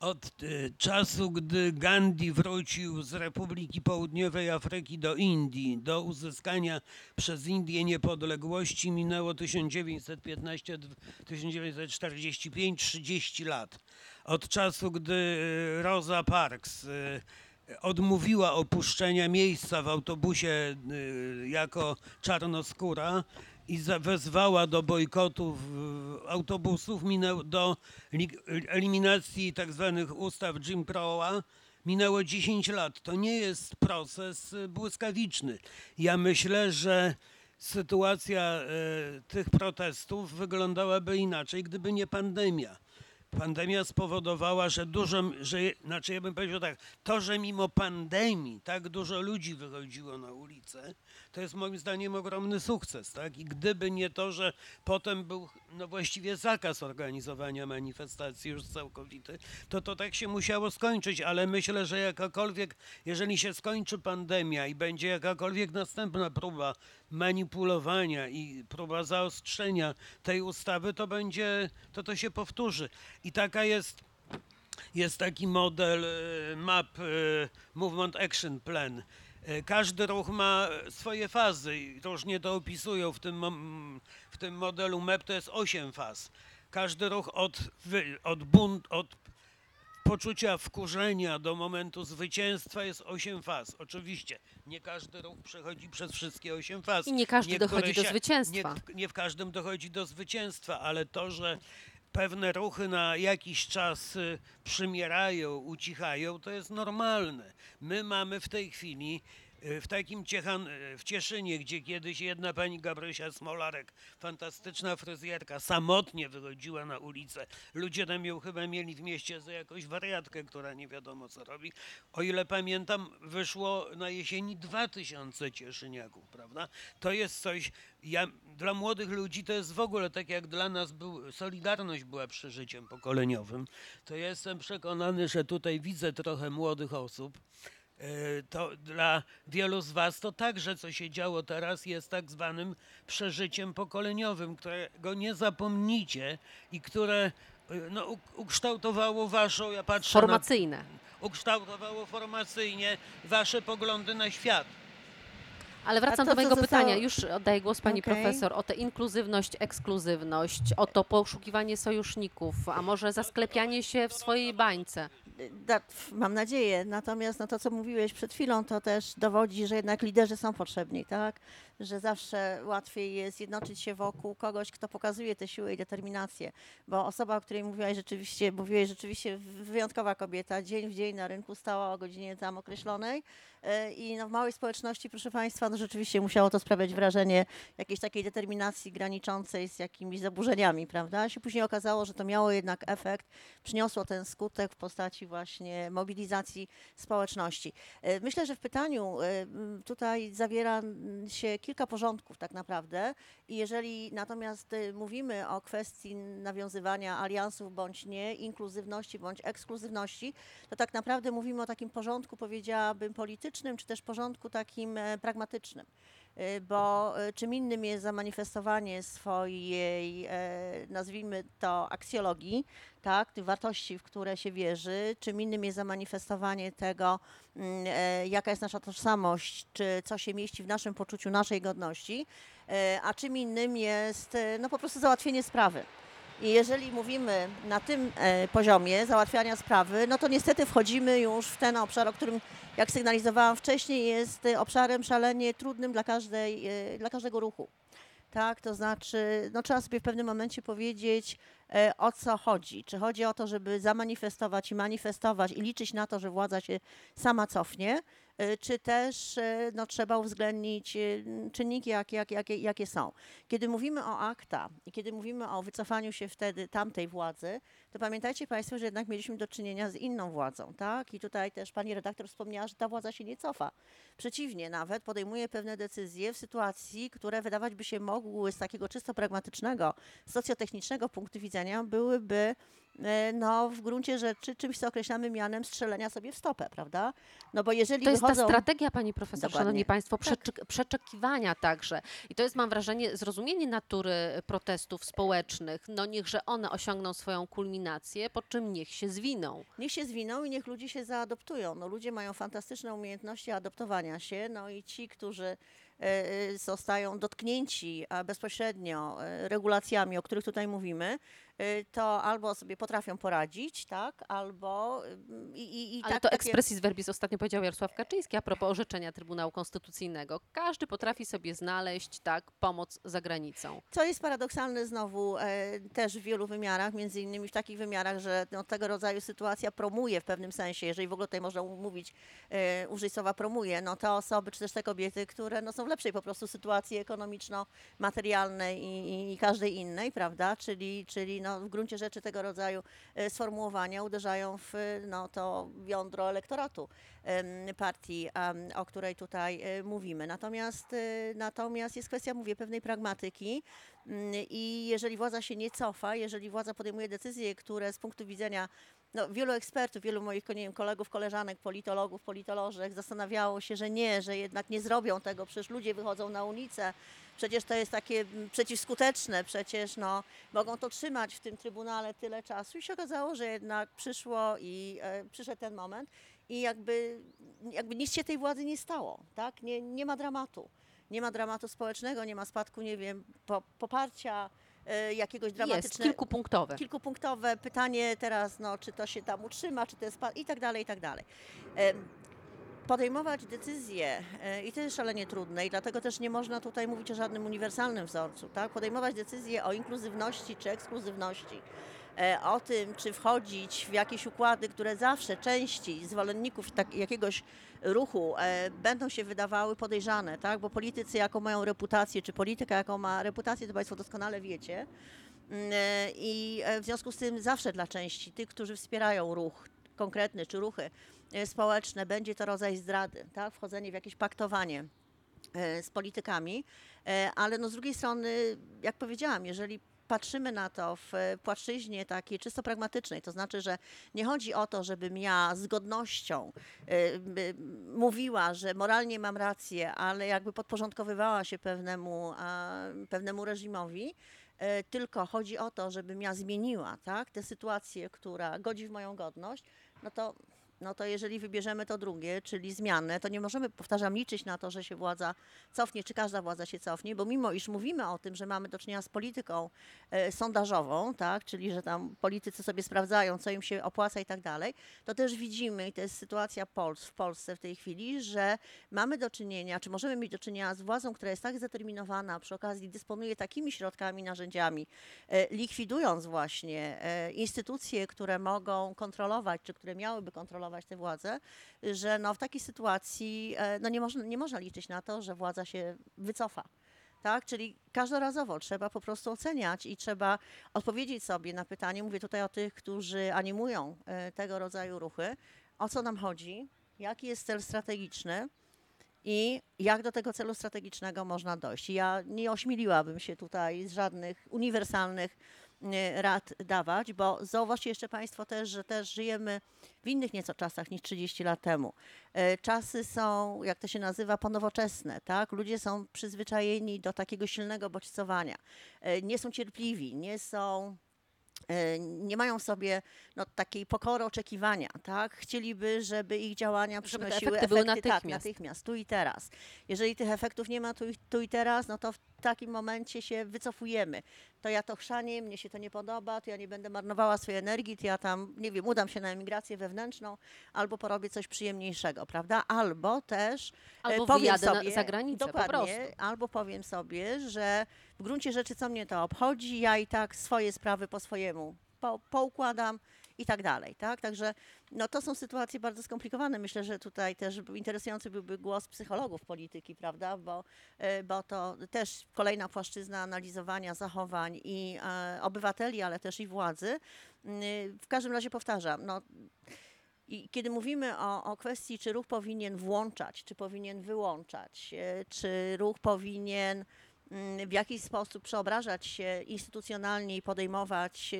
Od e, czasu, gdy Gandhi wrócił z Republiki Południowej Afryki do Indii, do uzyskania przez Indię niepodległości minęło 1915-1945, 30 lat. Od czasu, gdy e, Rosa Parks e, odmówiła opuszczenia miejsca w autobusie jako czarnoskóra i wezwała do bojkotu w- autobusów, do li- eliminacji tak zwanych ustaw Jim Crowa, minęło 10 lat. To nie jest proces y, błyskawiczny. Ja myślę, że sytuacja e, tych protestów wyglądałaby inaczej, gdyby nie pandemia. Pandemia spowodowała, że dużo, że, znaczy ja bym powiedział tak, to, że mimo pandemii tak dużo ludzi wychodziło na ulicę, to jest moim zdaniem ogromny sukces, tak? I gdyby nie to, że potem był no właściwie zakaz organizowania manifestacji już całkowity, to to tak się musiało skończyć, ale myślę, że jakakolwiek, jeżeli się skończy pandemia i będzie jakakolwiek następna próba manipulowania i próba zaostrzenia tej ustawy, to będzie, to to się powtórzy. I taka jest jest taki model e, MAP, e, Movement Action Plan. E, Każdy ruch ma swoje fazy i różnie to opisują. W tym, w tym modelu MEP to jest 8 faz. Każdy ruch od, od, bunt, od poczucia wkurzenia do momentu zwycięstwa jest 8 faz. Oczywiście nie każdy ruch przechodzi przez wszystkie 8 faz. I nie każdy Niektóre dochodzi do się- zwycięstwa. Nie, nie w każdym dochodzi do zwycięstwa, ale to, że pewne ruchy na jakiś czas y, przymierają, ucichają, to jest normalne. My mamy w tej chwili w takim Ciechan, y, w Cieszynie, gdzie kiedyś jedna pani Gabrysia Smolarek, fantastyczna fryzjerka, samotnie wychodziła na ulicę. Ludzie tam ją chyba mieli w mieście za jakąś wariatkę, która nie wiadomo co robi. O ile pamiętam, wyszło na jesieni 2000 cieszyniaków, prawda? To jest coś, ja, dla młodych ludzi to jest w ogóle tak jak dla nas był, Solidarność była przeżyciem pokoleniowym, to ja jestem przekonany, że tutaj widzę trochę młodych osób. E, To dla wielu z Was to także, co się działo teraz, jest tak zwanym przeżyciem pokoleniowym, którego nie zapomnicie i które e, no, ukształtowało Waszą, ja patrzę na Formacyjne. ukształtowało formacyjnie wasze poglądy na świat. Ale wracam to, do mojego pytania. zostało- Już oddaję głos pani Okej. profesor o tę inkluzywność, ekskluzywność, o to poszukiwanie sojuszników, a może zasklepianie się w swojej bańce. Mam nadzieję. Natomiast no, to, co mówiłeś przed chwilą, to też dowodzi, że jednak liderzy są potrzebni, tak? Że zawsze łatwiej jest zjednoczyć się wokół kogoś, kto pokazuje tę siłę i determinację. Bo osoba, o której mówiłaś rzeczywiście, mówiłeś rzeczywiście wyjątkowa kobieta, dzień w dzień na rynku stała o godzinie tam określonej i no, w małej społeczności, proszę Państwa, no rzeczywiście musiało to sprawiać wrażenie jakiejś takiej determinacji graniczącej z jakimiś zaburzeniami, prawda? Się później okazało, że to miało jednak efekt, przyniosło ten skutek w postaci właśnie mobilizacji społeczności. E, Myślę, że w pytaniu e, tutaj zawiera się kilka porządków tak naprawdę i jeżeli natomiast e, mówimy o kwestii nawiązywania aliansów bądź nie, inkluzywności bądź ekskluzywności, to tak naprawdę mówimy o takim porządku, powiedziałabym, politycznym, czy też porządku takim e, pragmatycznym. Y, Bo y, czym innym jest zamanifestowanie swojej, e, nazwijmy to, aksjologii, tak, tych wartości, w które się wierzy, czym innym jest zamanifestowanie tego, mm, e, jaka jest nasza tożsamość, czy co się mieści w naszym poczuciu naszej godności, e, a czym innym jest e, no, po prostu załatwienie sprawy. I jeżeli mówimy na tym e, poziomie załatwiania sprawy, no to niestety wchodzimy już w ten obszar, o którym, jak sygnalizowałam wcześniej, jest obszarem szalenie trudnym dla, każdej, e, dla każdego ruchu. Tak, to znaczy, no trzeba sobie w pewnym momencie powiedzieć, e, o co chodzi. Czy chodzi o to, żeby zamanifestować i manifestować i liczyć na to, że władza się sama cofnie, czy też e, no, trzeba uwzględnić e, czynniki, jak, jak, jakie, jakie są. Kiedy mówimy o akta i kiedy mówimy o wycofaniu się wtedy tamtej władzy, to pamiętajcie Państwo, że jednak mieliśmy do czynienia z inną władzą, tak? I tutaj też pani redaktor wspomniała, że ta władza się nie cofa. Przeciwnie, nawet podejmuje pewne decyzje w sytuacji, które wydawać by się mogły z takiego czysto pragmatycznego, socjotechnicznego punktu widzenia, byłyby no, w gruncie rzeczy czymś, co określamy mianem strzelenia sobie w stopę, prawda? No bo jeżeli To jest ta wychodzą... strategia, pani profesor, Dokładnie. szanowni państwo, Tak. przeczekiwania także. I to jest, mam wrażenie, zrozumienie natury protestów społecznych. No niechże one osiągną swoją kulminację, po czym niech się zwiną. Niech się zwiną i niech ludzie się zaadoptują. No, ludzie mają fantastyczne umiejętności adoptowania się, no i ci, którzy e, e, zostają dotknięci bezpośrednio e, regulacjami, o których tutaj mówimy, e, to albo sobie potrafią poradzić, tak, albo mm, i, i, i Ale tak, to takie- expressis verbis ostatnio powiedział Jarosław Kaczyński a propos orzeczenia Trybunału Konstytucyjnego. Każdy potrafi sobie znaleźć tak pomoc za granicą. Co jest paradoksalne znowu e, też w wielu wymiarach, między innymi w takich wymiarach, że no, tego rodzaju sytuacja promuje w pewnym sensie, jeżeli w ogóle tutaj można mówić, e, użyć słowa promuje, no te osoby, czy też te kobiety, które no, są w lepszej po prostu sytuacji ekonomiczno-materialnej i, i, i każdej innej, prawda? Czyli, czyli no, w gruncie rzeczy tego rodzaju e, sformułowania uderzają w no, to jądro elektoratu partii, o której tutaj e, mówimy. Natomiast, e, natomiast jest kwestia, mówię, pewnej pragmatyki mm, i jeżeli władza się nie cofa, jeżeli władza podejmuje decyzje, które z punktu widzenia no, wielu ekspertów, wielu moich nie wiem, kolegów, koleżanek, politologów, politolożek zastanawiało się, że nie, że jednak nie zrobią tego, przecież ludzie wychodzą na ulicę, przecież to jest takie mm, przeciwskuteczne, przecież no, mogą to trzymać w tym Trybunale tyle czasu i się okazało, że jednak przyszło i e, przyszedł ten moment i jakby, jakby nic się tej władzy nie stało, tak? Nie, nie ma dramatu. Nie ma dramatu społecznego, nie ma spadku, nie wiem, po, poparcia e, jakiegoś Jest dramatycznego kilkupunktowe. kilkupunktowe pytanie teraz, no, czy to się tam utrzyma, czy to jest i tak dalej, i tak dalej. Podejmować decyzje e, i to jest szalenie trudne i dlatego też nie można tutaj mówić o żadnym uniwersalnym wzorcu, tak? Podejmować decyzje o inkluzywności czy ekskluzywności, e, o tym, czy wchodzić w jakieś układy, które zawsze części zwolenników tak, jakiegoś ruchu e, będą się wydawały podejrzane, tak? Bo politycy, jaką mają reputację, czy polityka, jaką ma reputację, to Państwo doskonale wiecie. Mm, I w związku z tym zawsze dla części tych, którzy wspierają ruch konkretny czy ruchy społeczne, będzie to rodzaj zdrady, tak? wchodzenie w jakieś paktowanie e, z politykami, E, ale no z drugiej strony, jak powiedziałam, jeżeli patrzymy na to w płaszczyźnie takiej czysto pragmatycznej, to znaczy, że nie chodzi o to, żebym ja z godnością mówiła, że moralnie mam rację, ale jakby podporządkowywała się pewnemu, pewnemu reżimowi, tylko chodzi o to, żebym ja zmieniła tak, tę sytuację, która godzi w moją godność, no to no to jeżeli wybierzemy to drugie, czyli zmianę, to nie możemy, powtarzam, liczyć na to, że się władza cofnie, czy każda władza się cofnie, bo mimo iż mówimy o tym, że mamy do czynienia z polityką e, sondażową, tak, czyli że tam politycy sobie sprawdzają, co im się opłaca i tak dalej, to też widzimy, i to jest sytuacja w Polsce w tej chwili, że mamy do czynienia, czy możemy mieć do czynienia z władzą, która jest tak zdeterminowana, przy okazji dysponuje takimi środkami, narzędziami, e, likwidując właśnie e, instytucje, które mogą kontrolować, czy które miałyby kontrolować te władze, że no w takiej sytuacji e, no nie, można, nie można liczyć na to, że władza się wycofa. Tak? Czyli każdorazowo trzeba po prostu oceniać i trzeba odpowiedzieć sobie na pytanie, mówię tutaj o tych, którzy animują e, tego rodzaju ruchy, o co nam chodzi, jaki jest cel strategiczny i jak do tego celu strategicznego można dojść. Ja nie ośmieliłabym się tutaj z żadnych uniwersalnych rad dawać, bo zauważcie jeszcze Państwo też, że też żyjemy w innych nieco czasach niż 30 lat temu. E, Czasy są, jak to się nazywa, ponowoczesne, tak? Ludzie są przyzwyczajeni do takiego silnego bodźcowania. E, Nie są cierpliwi, nie są e, nie mają w sobie no, takiej pokory oczekiwania, tak? Chcieliby, żeby ich działania Żeby przynosiły efekty były tak, natychmiast. natychmiast, tu i teraz. Jeżeli tych efektów nie ma tu, i- tu i teraz, no to w takim momencie się wycofujemy. To ja to chrzanię, mnie się to nie podoba, to ja nie będę marnowała swojej energii, to ja tam, nie wiem, udam się na emigrację wewnętrzną, albo porobię coś przyjemniejszego, prawda? Albo też e, Albo powiem wyjadę na- sobie, za granicę dokładnie, albo powiem sobie, że w gruncie rzeczy co mnie to obchodzi, ja i tak swoje sprawy po swojemu po, poukładam i tak dalej, tak? Także no, to są sytuacje bardzo skomplikowane. Myślę, że tutaj też interesujący byłby głos psychologów polityki, prawda? Bo, e, bo to też kolejna płaszczyzna analizowania zachowań i e, obywateli, ale też i władzy. Mm, W każdym razie powtarzam, no, i kiedy mówimy o, o kwestii, czy ruch powinien włączać, czy powinien wyłączać, e, czy ruch powinien mm, w jakiś sposób przeobrażać się instytucjonalnie i podejmować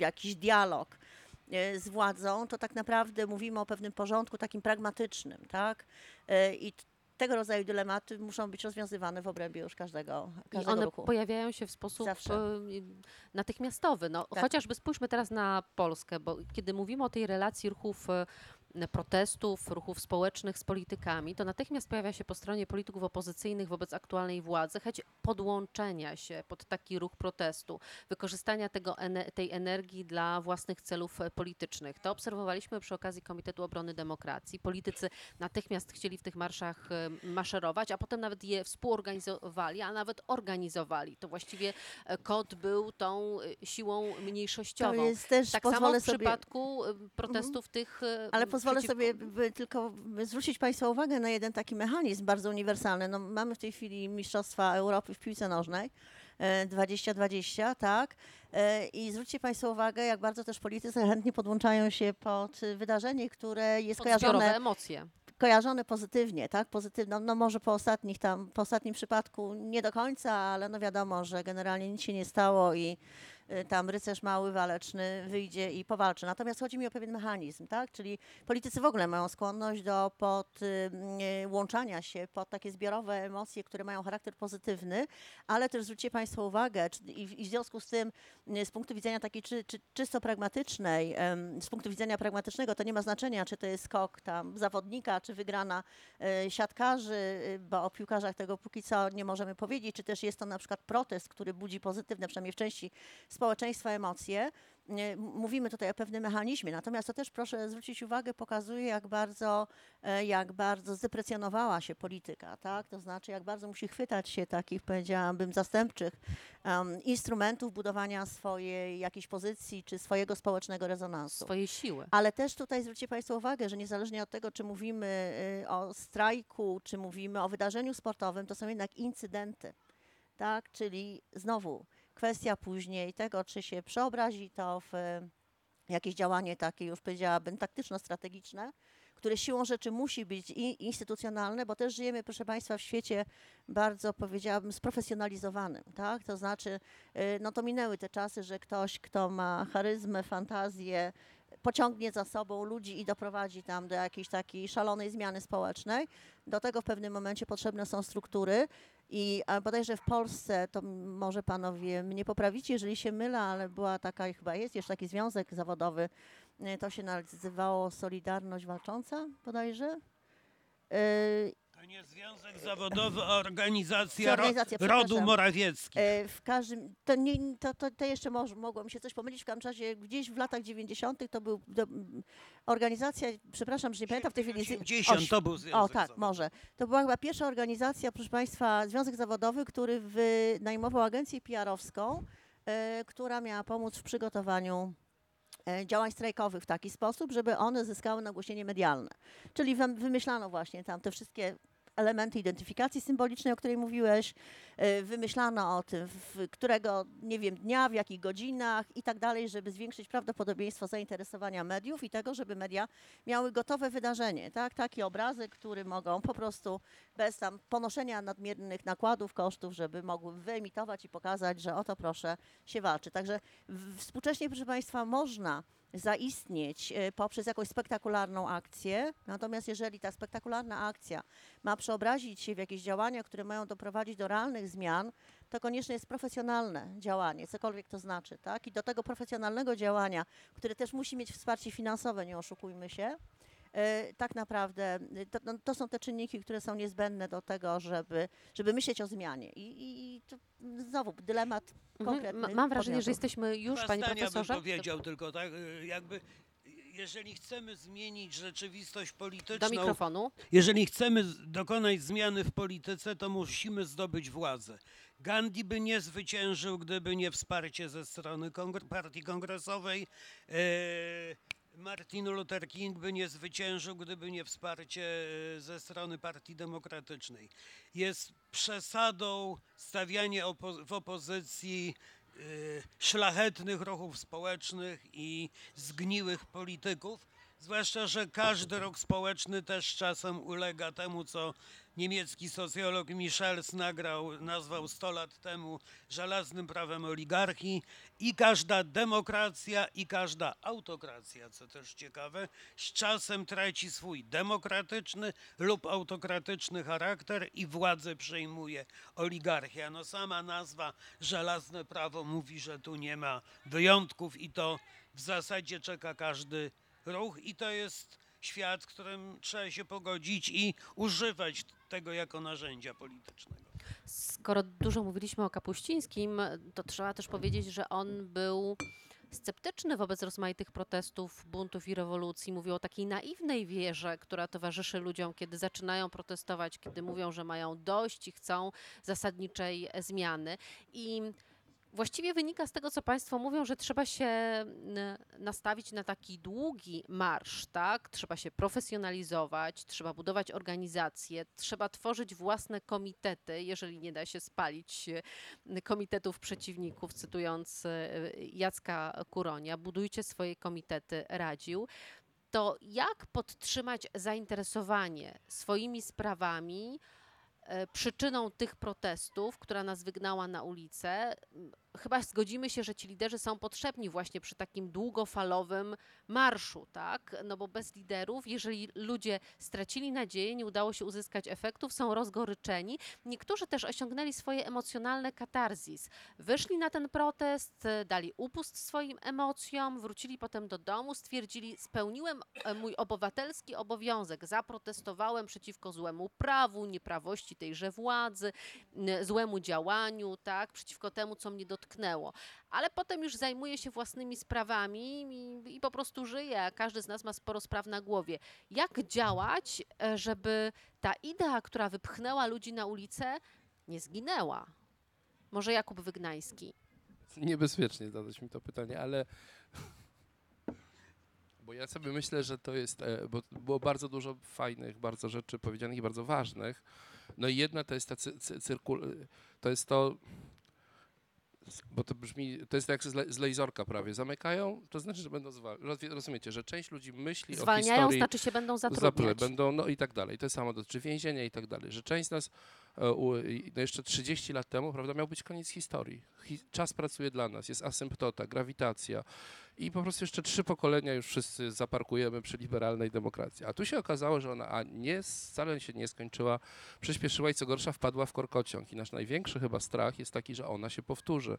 jakiś dialog z władzą, to tak naprawdę mówimy o pewnym porządku takim pragmatycznym, tak? E, I tego rodzaju dylematy muszą być rozwiązywane w obrębie już każdego, I każdego one ruchu. pojawiają się w sposób Zawsze. e, natychmiastowy. No, Tak. Chociażby spójrzmy teraz na Polskę, bo kiedy mówimy o tej relacji ruchów e, protestów, ruchów społecznych z politykami, to natychmiast pojawia się po stronie polityków opozycyjnych wobec aktualnej władzy chęć podłączenia się pod taki ruch protestu, wykorzystania tego, tej energii dla własnych celów politycznych. To obserwowaliśmy przy okazji Komitetu Obrony Demokracji. Politycy natychmiast chcieli w tych marszach e, maszerować, a potem nawet je współorganizowali, a nawet organizowali. To właściwie e, KOD był tą e, siłą To mniejszościową. jest też, tak samo w sobie... przypadku e, protestów tych e, Ale pozwolę sobie tylko zwrócić Państwa uwagę na jeden taki mechanizm bardzo uniwersalny. No, mamy w tej chwili Mistrzostwa Europy w piłce nożnej. e, 2020, tak. E, I zwróćcie Państwo uwagę, jak bardzo też politycy chętnie podłączają się pod e, wydarzenie, które jest kojarzone emocje. kojarzone pozytywnie, tak? Pozytywno, no może po ostatnich tam, po ostatnim przypadku nie do końca, ale no wiadomo, że generalnie nic się nie stało i tam rycerz mały, waleczny wyjdzie i powalczy. Natomiast chodzi mi o pewien mechanizm, tak? Czyli politycy w ogóle mają skłonność do podłączania się pod takie zbiorowe emocje, które mają charakter pozytywny, ale też zwróćcie Państwo uwagę i, w związku z tym y, z punktu widzenia takiej czy, czy, czysto pragmatycznej, z punktu widzenia pragmatycznego to nie ma znaczenia, czy to jest skok tam zawodnika, czy wygrana siatkarzy, bo o piłkarzach tego póki co nie możemy powiedzieć, czy też jest to na przykład protest, który budzi pozytywne, przynajmniej w części społeczeństwa emocje. Nie, m- Mówimy tutaj o pewnym mechanizmie, natomiast to też proszę zwrócić uwagę, pokazuje jak bardzo, e, jak bardzo zdeprecjonowała się polityka, tak? To znaczy jak bardzo musi chwytać się takich, powiedziałabym, zastępczych em, instrumentów budowania swojej jakiejś pozycji czy swojego społecznego rezonansu. Swojej siły. Ale też tutaj zwróćcie Państwo uwagę, że niezależnie od tego, czy mówimy y, o strajku, czy mówimy o wydarzeniu sportowym, to są jednak incydenty. Tak? Czyli znowu kwestia później tego, czy się przeobrazi to w y, jakieś działanie takie, już powiedziałabym, taktyczno-strategiczne, które siłą rzeczy musi być i instytucjonalne, bo też żyjemy, proszę Państwa, w świecie bardzo, powiedziałabym, sprofesjonalizowanym, tak? To znaczy, y, no to minęły te czasy, że ktoś, kto ma charyzmę, fantazję, pociągnie za sobą ludzi i doprowadzi tam do jakiejś takiej szalonej zmiany społecznej. Do tego w pewnym momencie potrzebne są struktury i bodajże w Polsce, to może panowie mnie poprawicie, jeżeli się mylę, ale była taka chyba jest jeszcze taki związek zawodowy e, to się nazywało Solidarność Walcząca bodajże. To nie Związek Zawodowy, a Organizacja, Organizacja, ro, Rodu przepraszam. Morawiecki. E, W każdym, to, nie, to, to, to jeszcze może, mogło mi się coś pomylić, w każdym razie gdzieś w latach 90. to był mm, organizacja, przepraszam, że nie pamiętam w tej chwili. 80 to był Związek O tak, Zawodowy. może. To była chyba pierwsza organizacja, proszę Państwa, Związek Zawodowy, który wynajmował agencję PR-owską, e, która miała pomóc w przygotowaniu e, działań strajkowych w taki sposób, żeby one zyskały nagłośnienie medialne. Czyli wym- wymyślano właśnie tam te wszystkie elementy identyfikacji symbolicznej, o której mówiłeś, e, wymyślano o tym, którego, nie wiem, dnia, w jakich godzinach i tak dalej, żeby zwiększyć prawdopodobieństwo zainteresowania mediów i tego, żeby media miały gotowe wydarzenie, tak? Taki obrazek, który mogą po prostu bez tam ponoszenia nadmiernych nakładów, kosztów, żeby mogły wyemitować i pokazać, że oto proszę się walczy. Także współcześnie, proszę Państwa, można zaistnieć e, poprzez jakąś spektakularną akcję, natomiast jeżeli ta spektakularna akcja ma przeobrazić się w jakieś działania, które mają doprowadzić do realnych zmian, to konieczne jest profesjonalne działanie, cokolwiek to znaczy, tak? I do tego profesjonalnego działania, które też musi mieć wsparcie finansowe, nie oszukujmy się, tak naprawdę e, to, no, to są te czynniki, które są niezbędne do tego, żeby, żeby myśleć o zmianie. I, i, i to znowu dylemat Mhm. konkretny. Ma- Mam wrażenie, że jesteśmy już, Dwa panie profesorze. bym powiedział tylko tak, y, jakby jeżeli chcemy zmienić rzeczywistość Do polityczną, mikrofonu. jeżeli chcemy dokonać zmiany w polityce, to musimy zdobyć władzę. Gandhi by nie zwyciężył, gdyby nie wsparcie ze strony kongr- partii kongresowej. E, Martin Luther King by nie zwyciężył, gdyby nie wsparcie e, ze strony Partii Demokratycznej. Jest przesadą stawianie opo- w opozycji e, szlachetnych ruchów społecznych i zgniłych polityków. Zwłaszcza, że każdy ruch społeczny też czasem ulega temu, co niemiecki socjolog Michels nagrał, nazwał 100 lat temu żelaznym prawem oligarchii. I każda demokracja, i każda autokracja, co też ciekawe, z czasem traci swój demokratyczny lub autokratyczny charakter i władzę przejmuje oligarchia. No sama nazwa żelazne prawo mówi, że tu nie ma wyjątków i to w zasadzie czeka każdy ruch i to jest świat, którym trzeba się pogodzić i używać tego jako narzędzia politycznego. Skoro dużo mówiliśmy o Kapuścińskim, to trzeba też powiedzieć, że on był sceptyczny wobec rozmaitych protestów, buntów i rewolucji. Mówił o takiej naiwnej wierze, która towarzyszy ludziom, kiedy zaczynają protestować, kiedy mówią, że mają dość i chcą zasadniczej zmiany. I Właściwie wynika z tego, co Państwo mówią, że trzeba się nastawić na taki długi marsz, tak? Trzeba się profesjonalizować, trzeba budować organizacje, trzeba tworzyć własne komitety, jeżeli nie da się spalić komitetów przeciwników, cytując e, Jacka Kuronia, budujcie swoje komitety, radził. To jak podtrzymać zainteresowanie swoimi sprawami, e, przyczyną tych protestów, która nas wygnała na ulicę, chyba zgodzimy się, że ci liderzy są potrzebni właśnie przy takim długofalowym marszu, tak? No bo bez liderów, jeżeli ludzie stracili nadzieję, nie udało się uzyskać efektów, są rozgoryczeni. Niektórzy też osiągnęli swoje emocjonalne katarzis. Wyszli na ten protest, dali upust swoim emocjom, wrócili potem do domu, stwierdzili, spełniłem e, mój obywatelski obowiązek, zaprotestowałem przeciwko złemu prawu, nieprawości tejże władzy, złemu działaniu, tak, przeciwko temu, co mnie dotknęło. Ale potem już zajmuje się własnymi sprawami i, i po prostu żyje, każdy z nas ma sporo spraw na głowie. Jak działać, e, żeby ta idea, która wypchnęła ludzi na ulicę, nie zginęła? Może Jakub Wygnański. Niebezpiecznie zadać mi to pytanie, ale. Bo ja sobie myślę, że to jest. e, Bo było bardzo dużo fajnych, bardzo rzeczy powiedzianych i bardzo ważnych. No i jedna to jest ta cy, cy, cyrkul. To jest to. Bo to brzmi. To jest jak z, le, z lejzorka prawie. Zamykają, to znaczy, że będą zwalniać. Rozumiecie, że część ludzi myśli o Zwalniają, historii. znaczy się będą zatrudniać. Będą, no i tak dalej. To samo dotyczy więzienia i tak dalej. Że część z nas, no jeszcze 30 lat temu, prawda, miał być koniec historii. Hi, czas pracuje dla nas, jest asymptota, grawitacja i po prostu jeszcze trzy pokolenia już wszyscy zaparkujemy przy liberalnej demokracji. A tu się okazało, że ona a nie, wcale się nie skończyła, przyspieszyła i co gorsza wpadła w korkociąg. I nasz największy chyba strach jest taki, że ona się powtórzy.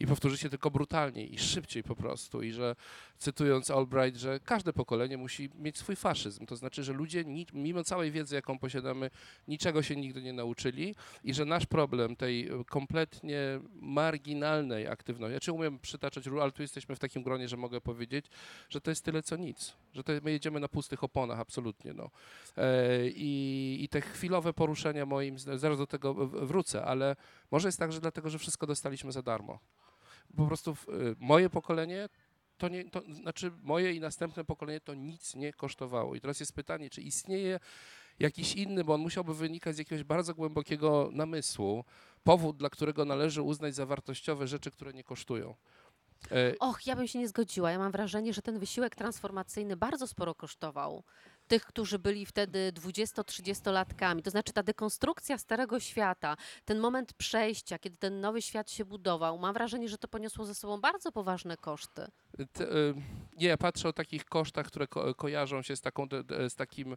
I powtórzy się tylko brutalniej i szybciej po prostu. I że cytując Albright, że każde pokolenie musi mieć swój faszyzm. To znaczy, że ludzie mimo całej wiedzy, jaką posiadamy, niczego się nigdy nie nauczyli i że nasz problem tej kompletnie marginalnej aktywności, czy umiem przytaczać, ru- ale tu jesteśmy w takim gronie, że mogę powiedzieć, że to jest tyle co nic, że to my jedziemy na pustych oponach absolutnie. No. E, i, I te chwilowe poruszenia moim, zaraz do tego wrócę, ale może jest tak, że dlatego, że wszystko dostaliśmy za darmo. Po prostu w, y, moje pokolenie to nie, to znaczy moje i następne pokolenie to nic nie kosztowało. I teraz jest pytanie, czy istnieje jakiś inny, bo on musiałby wynikać z jakiegoś bardzo głębokiego namysłu, powód, dla którego należy uznać za wartościowe rzeczy, które nie kosztują. E, Och, ja bym się nie zgodziła. Ja mam wrażenie, że ten wysiłek transformacyjny bardzo sporo kosztował tych, którzy byli wtedy 20-30-latkami. To znaczy ta dekonstrukcja starego świata, ten moment przejścia, kiedy ten nowy świat się budował, mam wrażenie, że to poniosło ze sobą bardzo poważne koszty. te, e, nie, ja patrzę o takich kosztach, które ko- kojarzą się z, taką, z takim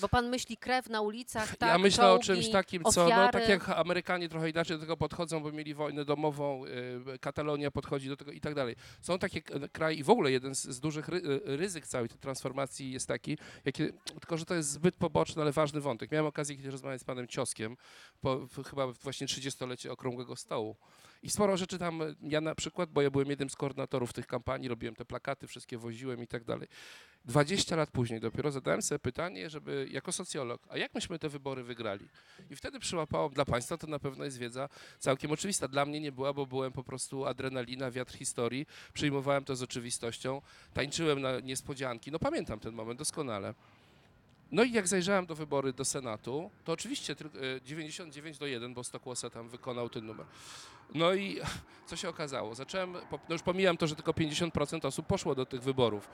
Bo pan myśli krew na ulicach, tak? ja myślę czołgi, o czymś takim, co no, tak jak Amerykanie trochę inaczej do tego podchodzą, bo mieli wojnę domową, y, Katalonia podchodzi do tego i tak dalej. Są takie k- kraje i w ogóle jeden z, z dużych y, ryzyk całej tej transformacji jest taki, jakie, tylko że to jest zbyt poboczny, ale ważny wątek. Miałem okazję kiedyś rozmawiać z panem Cioskiem, po, chyba właśnie 30-lecie Okrągłego Stołu. I sporo rzeczy tam, y, ja na przykład, bo ja byłem jednym z koordynatorów tych kampanii, robiłem te plakaty, wszystkie woziłem i tak dalej. 20 lat później dopiero zadałem sobie pytanie, żeby jako socjolog, a jak myśmy te wybory wygrali? I wtedy przyłapało, dla Państwa to na pewno jest wiedza całkiem oczywista. Dla mnie nie była, bo byłem po prostu adrenalina, wiatr historii, przyjmowałem to z oczywistością, tańczyłem na niespodzianki. No pamiętam ten moment doskonale. No i jak zajrzałem do wybory do Senatu, to oczywiście tylko, e, 99 do 1, bo Stokłosa tam wykonał ten numer. No i co się okazało? Zacząłem, no już pomijam to, że tylko 50% osób poszło do tych wyborów.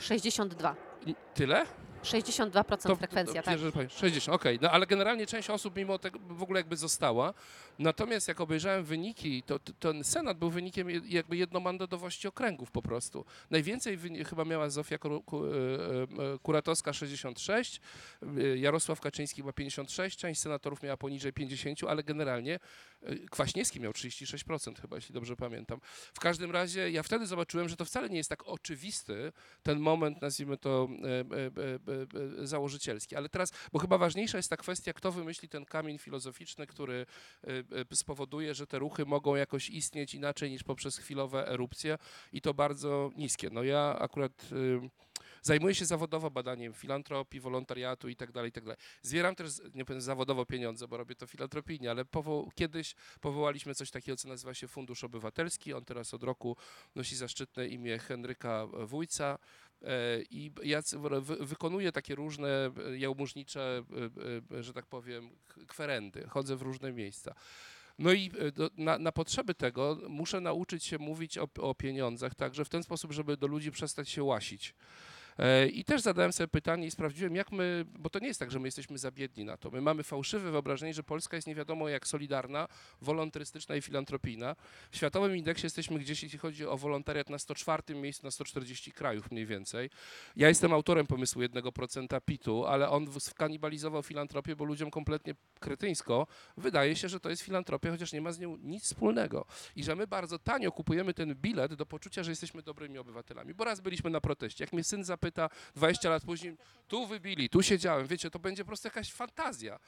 62. I Tyle? 62% frekwencja, to, tak. że powiem, 60, okej. No ale generalnie część osób mimo tego w ogóle jakby została. Natomiast jak obejrzałem wyniki, to, to ten Senat był wynikiem jakby jednomandatowości okręgów po prostu. Najwięcej chyba miała Zofia e, e, Kuratowska 66, e, Jarosław Kaczyński ma 56, część senatorów miała poniżej 50, ale generalnie Kwaśniewski miał 36% chyba, jeśli dobrze pamiętam. W każdym razie ja wtedy zobaczyłem, że to wcale nie jest tak oczywisty ten moment, nazwijmy to e, e, e, założycielski. Ale teraz, bo chyba ważniejsza jest ta kwestia, kto wymyśli ten kamień filozoficzny, który spowoduje, że te ruchy mogą jakoś istnieć inaczej niż poprzez chwilowe erupcje i to bardzo niskie. No ja akurat zajmuję się zawodowo badaniem filantropii, wolontariatu i tak dalej, i tak dalej. Zbieram też, nie powiem zawodowo pieniądze, bo robię to filantropijnie, ale powo- kiedyś powołaliśmy coś takiego, co nazywa się Fundusz Obywatelski. On teraz od roku nosi zaszczytne imię Henryka Wójca. E, I ja wykonuję takie różne e, jałmużnicze, e, że tak powiem, kwerendy. Chodzę w różne miejsca. No i do, na, na potrzeby tego muszę nauczyć się mówić o, o pieniądzach także w ten sposób, żeby do ludzi przestać się łasić. E, I też zadałem sobie pytanie i sprawdziłem, jak my, bo to nie jest tak, że my jesteśmy za biedni na to. My mamy fałszywe wyobrażenie, że Polska jest nie wiadomo jak solidarna, wolontarystyczna i filantropijna. W światowym indeksie jesteśmy gdzieś, jeśli chodzi o wolontariat, na 104 miejscu na 140 krajów mniej więcej. Ja jestem autorem pomysłu 1% PIT-u, ale on skanibalizował filantropię, bo ludziom kompletnie kretyńsko wydaje się, że to jest filantropia, chociaż nie ma z nią nic wspólnego. I że my bardzo tanio kupujemy ten bilet do poczucia, że jesteśmy dobrymi obywatelami. Bo raz byliśmy na proteście. Jak mnie syn zapyta 20 lat później, tu wybili, tu siedziałem, wiecie, to będzie po prostu jakaś fantazja.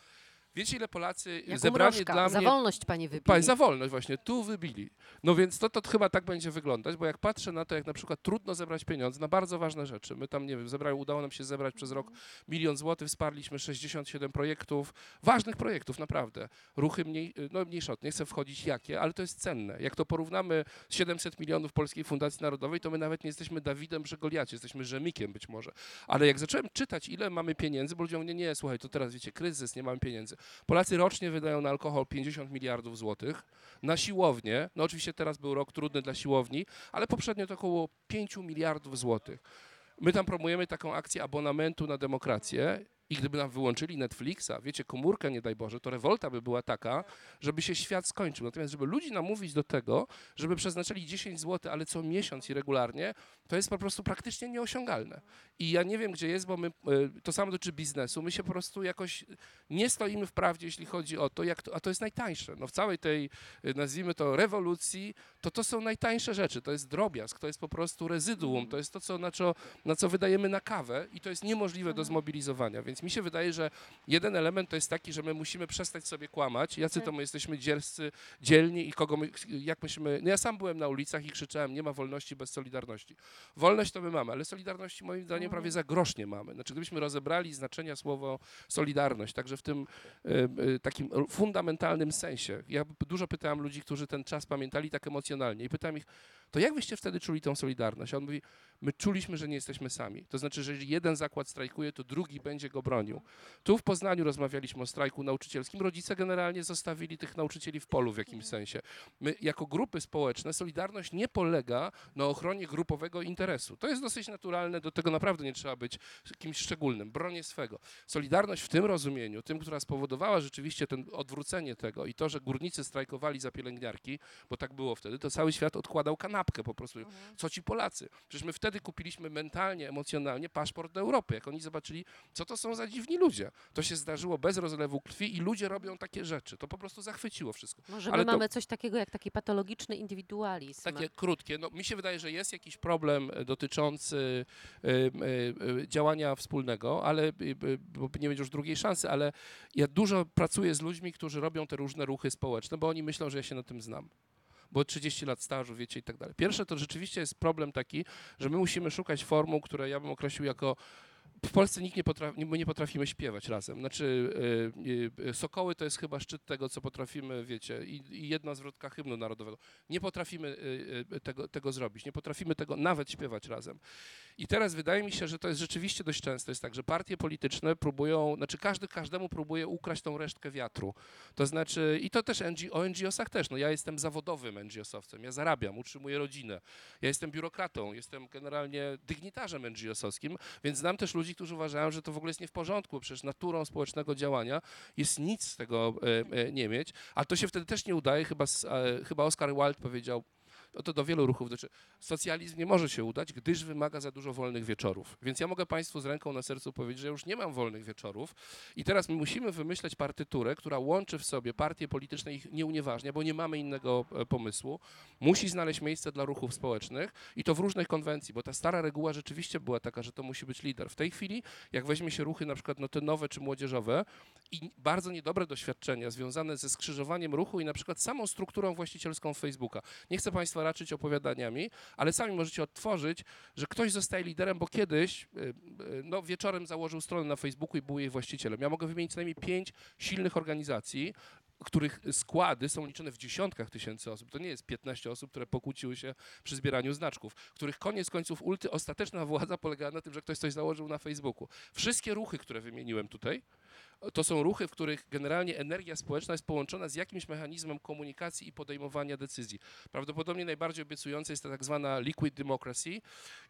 Wiecie, ile Polacy Jak zebranie umrożka. dla Za mnie... wolność pani Pa, wybili. za wolność właśnie, tu wybili. No więc to, to chyba tak będzie wyglądać, bo jak patrzę na to, jak na przykład trudno zebrać pieniądze na bardzo ważne rzeczy. My tam, nie wiem, zebrali, udało nam się zebrać przez rok milion złotych, wsparliśmy 67 projektów, ważnych projektów, naprawdę. Ruchy mniej, no mniejsze, od- nie chcę wchodzić jakie, ale to jest cenne. Jak to porównamy z 700 milionów Polskiej Fundacji Narodowej, to my nawet nie jesteśmy Dawidem przy Goliacie, jesteśmy Rzemikiem być może. Ale jak zacząłem czytać, ile mamy pieniędzy, bo ludzie mówią, nie, nie, słuchaj, to teraz wiecie, kryzys, nie mamy pieniędzy. Polacy rocznie wydają na alkohol 50 miliardów złotych, na siłownię, no oczywiście teraz był rok trudny dla siłowni, ale poprzednio to około 5 miliardów złotych. My tam promujemy taką akcję abonamentu na demokrację I gdyby nam wyłączyli Netflixa, wiecie, komórkę nie daj Boże, to rewolta by była taka, żeby się świat skończył. Natomiast żeby ludzi namówić do tego, żeby przeznaczyli 10 zł, ale co miesiąc i regularnie, to jest po prostu praktycznie nieosiągalne. I ja nie wiem, gdzie jest, bo my, e, to samo dotyczy biznesu, my się po prostu jakoś nie stoimy w prawdzie, jeśli chodzi o to, jak to, a to jest najtańsze. No w całej tej, e, nazwijmy to, rewolucji, to to są najtańsze rzeczy, to jest drobiazg, to jest po prostu rezyduum, to jest to, co, na, co, na co wydajemy na kawę i to jest niemożliwe do zmobilizowania. Więc mi się wydaje, że jeden element to jest taki, że my musimy przestać sobie kłamać, jacy to my jesteśmy dzierscy, dzielni i kogo my, jak myśmy, no ja sam byłem na ulicach i krzyczałem, nie ma wolności bez solidarności. Wolność to my mamy, ale solidarności moim zdaniem prawie za grosz nie mamy. Znaczy gdybyśmy rozebrali znaczenia słowo solidarność, także w tym e, e, takim fundamentalnym sensie. Ja dużo pytałem ludzi, którzy ten czas pamiętali tak emocjonalnie i pytałem ich, to jak wyście wtedy czuli tą solidarność? A on mówi, my czuliśmy, że nie jesteśmy sami. To znaczy, że jeżeli jeden zakład strajkuje, to drugi będzie go bronił. Tu w Poznaniu rozmawialiśmy o strajku nauczycielskim. Rodzice generalnie zostawili tych nauczycieli w polu w jakimś sensie. My jako grupy społeczne, Solidarność nie polega na ochronie grupowego interesu. To jest dosyć naturalne, do tego naprawdę nie trzeba być kimś szczególnym. Bronię swego. Solidarność w tym rozumieniu, tym, która spowodowała rzeczywiście ten odwrócenie tego i to, że górnicy strajkowali za pielęgniarki, bo tak było wtedy, to cały świat odkładał po prostu. Co ci Polacy? Przecież my wtedy kupiliśmy mentalnie, emocjonalnie paszport do Europy. Jak oni zobaczyli, co to są za dziwni ludzie. To się zdarzyło bez rozlewu krwi i ludzie robią takie rzeczy. To po prostu zachwyciło wszystko. Może Ale my to- mamy coś takiego jak taki patologiczny indywidualizm. Takie krótkie. No, mi się wydaje, że jest jakiś problem e, dotyczący e, e, e, działania wspólnego, ale e, e, bo nie będzie już drugiej szansy, ale ja dużo pracuję z ludźmi, którzy robią te różne ruchy społeczne, bo oni myślą, że ja się na tym znam. Bo 30 lat stażu, wiecie, i tak dalej. Pierwsze to rzeczywiście jest problem taki, że my musimy szukać formuł, które ja bym określił jako w Polsce nikt nie potrafi, nie- nie potrafimy śpiewać razem. Znaczy, y, y, Sokoły to jest chyba szczyt tego, co potrafimy, wiecie, i, i jedna zwrotka hymnu narodowego. Nie potrafimy y, y, tego, tego zrobić, nie potrafimy tego nawet śpiewać razem. I teraz wydaje mi się, że to jest rzeczywiście dość często jest tak, że partie polityczne próbują, znaczy każdy każdemu próbuje ukraść tą resztkę wiatru. To znaczy, i to też NG, o NGO-sach też, no ja jestem zawodowym NGO-sowcem, ja zarabiam, utrzymuję rodzinę, ja jestem biurokratą, jestem generalnie dygnitarzem NGO-sowskim, więc znam też ludzi, którzy uważają, że to w ogóle jest nie w porządku, przecież naturą społecznego działania jest nic z tego e, e, nie mieć, ale to się wtedy też nie udaje, chyba, e, chyba Oscar Wilde powiedział, no to do wielu ruchów dotyczy. Socjalizm nie może się udać, gdyż wymaga za dużo wolnych wieczorów. Więc ja mogę Państwu z ręką na sercu powiedzieć, że już nie mam wolnych wieczorów i teraz my musimy wymyśleć partyturę, która łączy w sobie partie polityczne ich nie unieważnia, bo nie mamy innego e, pomysłu. Musi znaleźć miejsce dla ruchów społecznych i to w różnych konwencji, bo ta stara reguła rzeczywiście była taka, że to musi być lider. W tej chwili, jak weźmie się ruchy na przykład no te nowe czy młodzieżowe i bardzo niedobre doświadczenia związane ze skrzyżowaniem ruchu i na przykład samą strukturą właścicielską Facebooka. Nie chcę Państwa raczyć opowiadaniami, ale sami możecie odtworzyć, że ktoś zostaje liderem, bo kiedyś y, y, no, wieczorem założył stronę na Facebooku i był jej właścicielem. Ja mogę wymienić co najmniej pięć silnych organizacji, których składy są liczone w dziesiątkach tysięcy osób. To nie jest 15 osób, które pokłóciły się przy zbieraniu znaczków, których koniec końców ulty, ostateczna władza polegała na tym, że ktoś coś założył na Facebooku. Wszystkie ruchy, które wymieniłem tutaj, to są ruchy, w których generalnie energia społeczna jest połączona z jakimś mechanizmem komunikacji i podejmowania decyzji. Prawdopodobnie najbardziej obiecująca jest ta tak zwana liquid democracy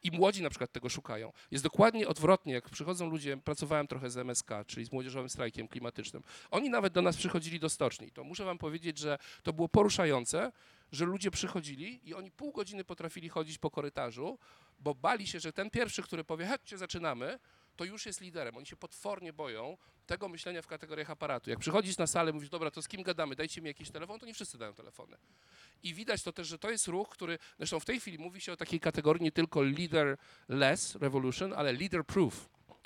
i młodzi na przykład tego szukają. Jest dokładnie odwrotnie, jak przychodzą ludzie, pracowałem trochę z MSK, czyli z Młodzieżowym Strajkiem Klimatycznym. Oni nawet do nas przychodzili do stoczni. To muszę wam powiedzieć, że to było poruszające, że ludzie przychodzili i oni pół godziny potrafili chodzić po korytarzu, bo bali się, że ten pierwszy, który powie, chodźcie, zaczynamy, to już jest liderem. Oni się potwornie boją tego myślenia w kategoriach aparatu. Jak przychodzisz na salę, mówisz, dobra, to z kim gadamy, dajcie mi jakiś telefon, to nie wszyscy dają telefony. I widać to też, że to jest ruch, który, zresztą w tej chwili mówi się o takiej kategorii nie tylko leader-less revolution, ale leader-proof.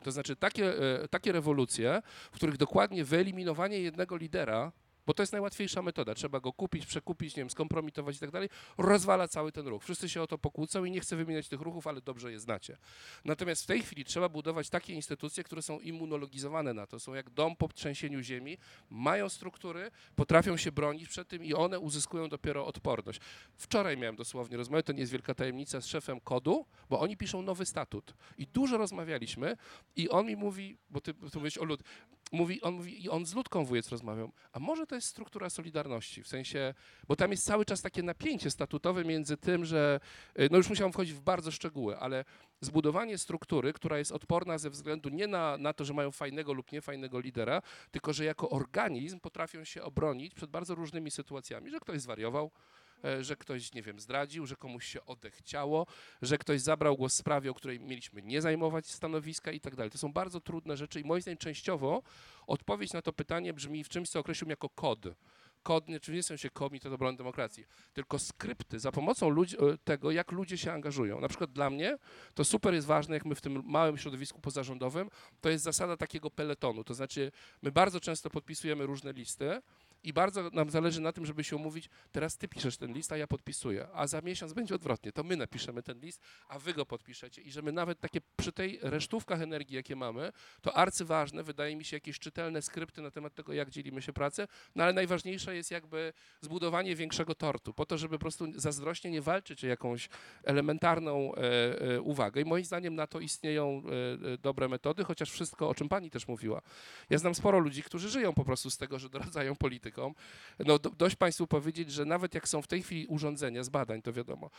To znaczy takie, e, takie rewolucje, w których dokładnie wyeliminowanie jednego lidera, bo to jest najłatwiejsza metoda, trzeba go kupić, przekupić, nie wiem, skompromitować i tak dalej, rozwala cały ten ruch. Wszyscy się o to pokłócą i nie chcę wymieniać tych ruchów, ale dobrze je znacie. Natomiast w tej chwili trzeba budować takie instytucje, które są immunologizowane na to, są jak dom po trzęsieniu ziemi, mają struktury, potrafią się bronić przed tym i one uzyskują dopiero odporność. Wczoraj miałem dosłownie rozmowę, to nie jest wielka tajemnica, z szefem kodu, bo oni piszą nowy statut. I dużo rozmawialiśmy i on mi mówi, bo ty, ty mówisz o lud, mówi, on mówi, on z Ludką Wujec rozmawiał, a może to jest struktura Solidarności, w sensie, bo tam jest cały czas takie napięcie statutowe między tym, że, y, no już musiałem wchodzić w bardzo szczegóły, ale zbudowanie struktury, która jest odporna ze względu nie na, na to, że mają fajnego lub niefajnego lidera, tylko że jako organizm potrafią się obronić przed bardzo różnymi sytuacjami, że ktoś zwariował, że ktoś, nie wiem, zdradził, że komuś się odechciało, że ktoś zabrał głos w sprawie, o której mieliśmy nie zajmować stanowiska i tak dalej. To są bardzo trudne rzeczy i moim zdaniem częściowo odpowiedź na to pytanie brzmi w czymś, co określiłbym jako kod. Kod, nie, czy nie w sensie komitet obrony demokracji, tylko skrypty za pomocą ludzi, e, tego, jak ludzie się angażują. Na przykład dla mnie to super jest ważne, jak my w tym małym środowisku pozarządowym, to jest zasada takiego peletonu. To znaczy, my bardzo często podpisujemy różne listy, i bardzo nam zależy na tym, żeby się umówić, teraz ty piszesz ten list, a ja podpisuję, a za miesiąc będzie odwrotnie, to my napiszemy ten list, a wy go podpiszecie. I że my nawet takie przy tej resztówkach energii, jakie mamy, to arcyważne, wydaje mi się, jakieś czytelne skrypty na temat tego, jak dzielimy się pracę, no ale najważniejsze jest jakby zbudowanie większego tortu, po to, żeby po prostu zazdrośnie nie walczyć o jakąś elementarną e, e, uwagę. I moim zdaniem na to istnieją e, e, dobre metody, chociaż wszystko, o czym pani też mówiła. Ja znam sporo ludzi, którzy żyją po prostu z tego, że doradzają No do, dość Państwu powiedzieć, że nawet jak są w tej chwili urządzenia z badań, to wiadomo,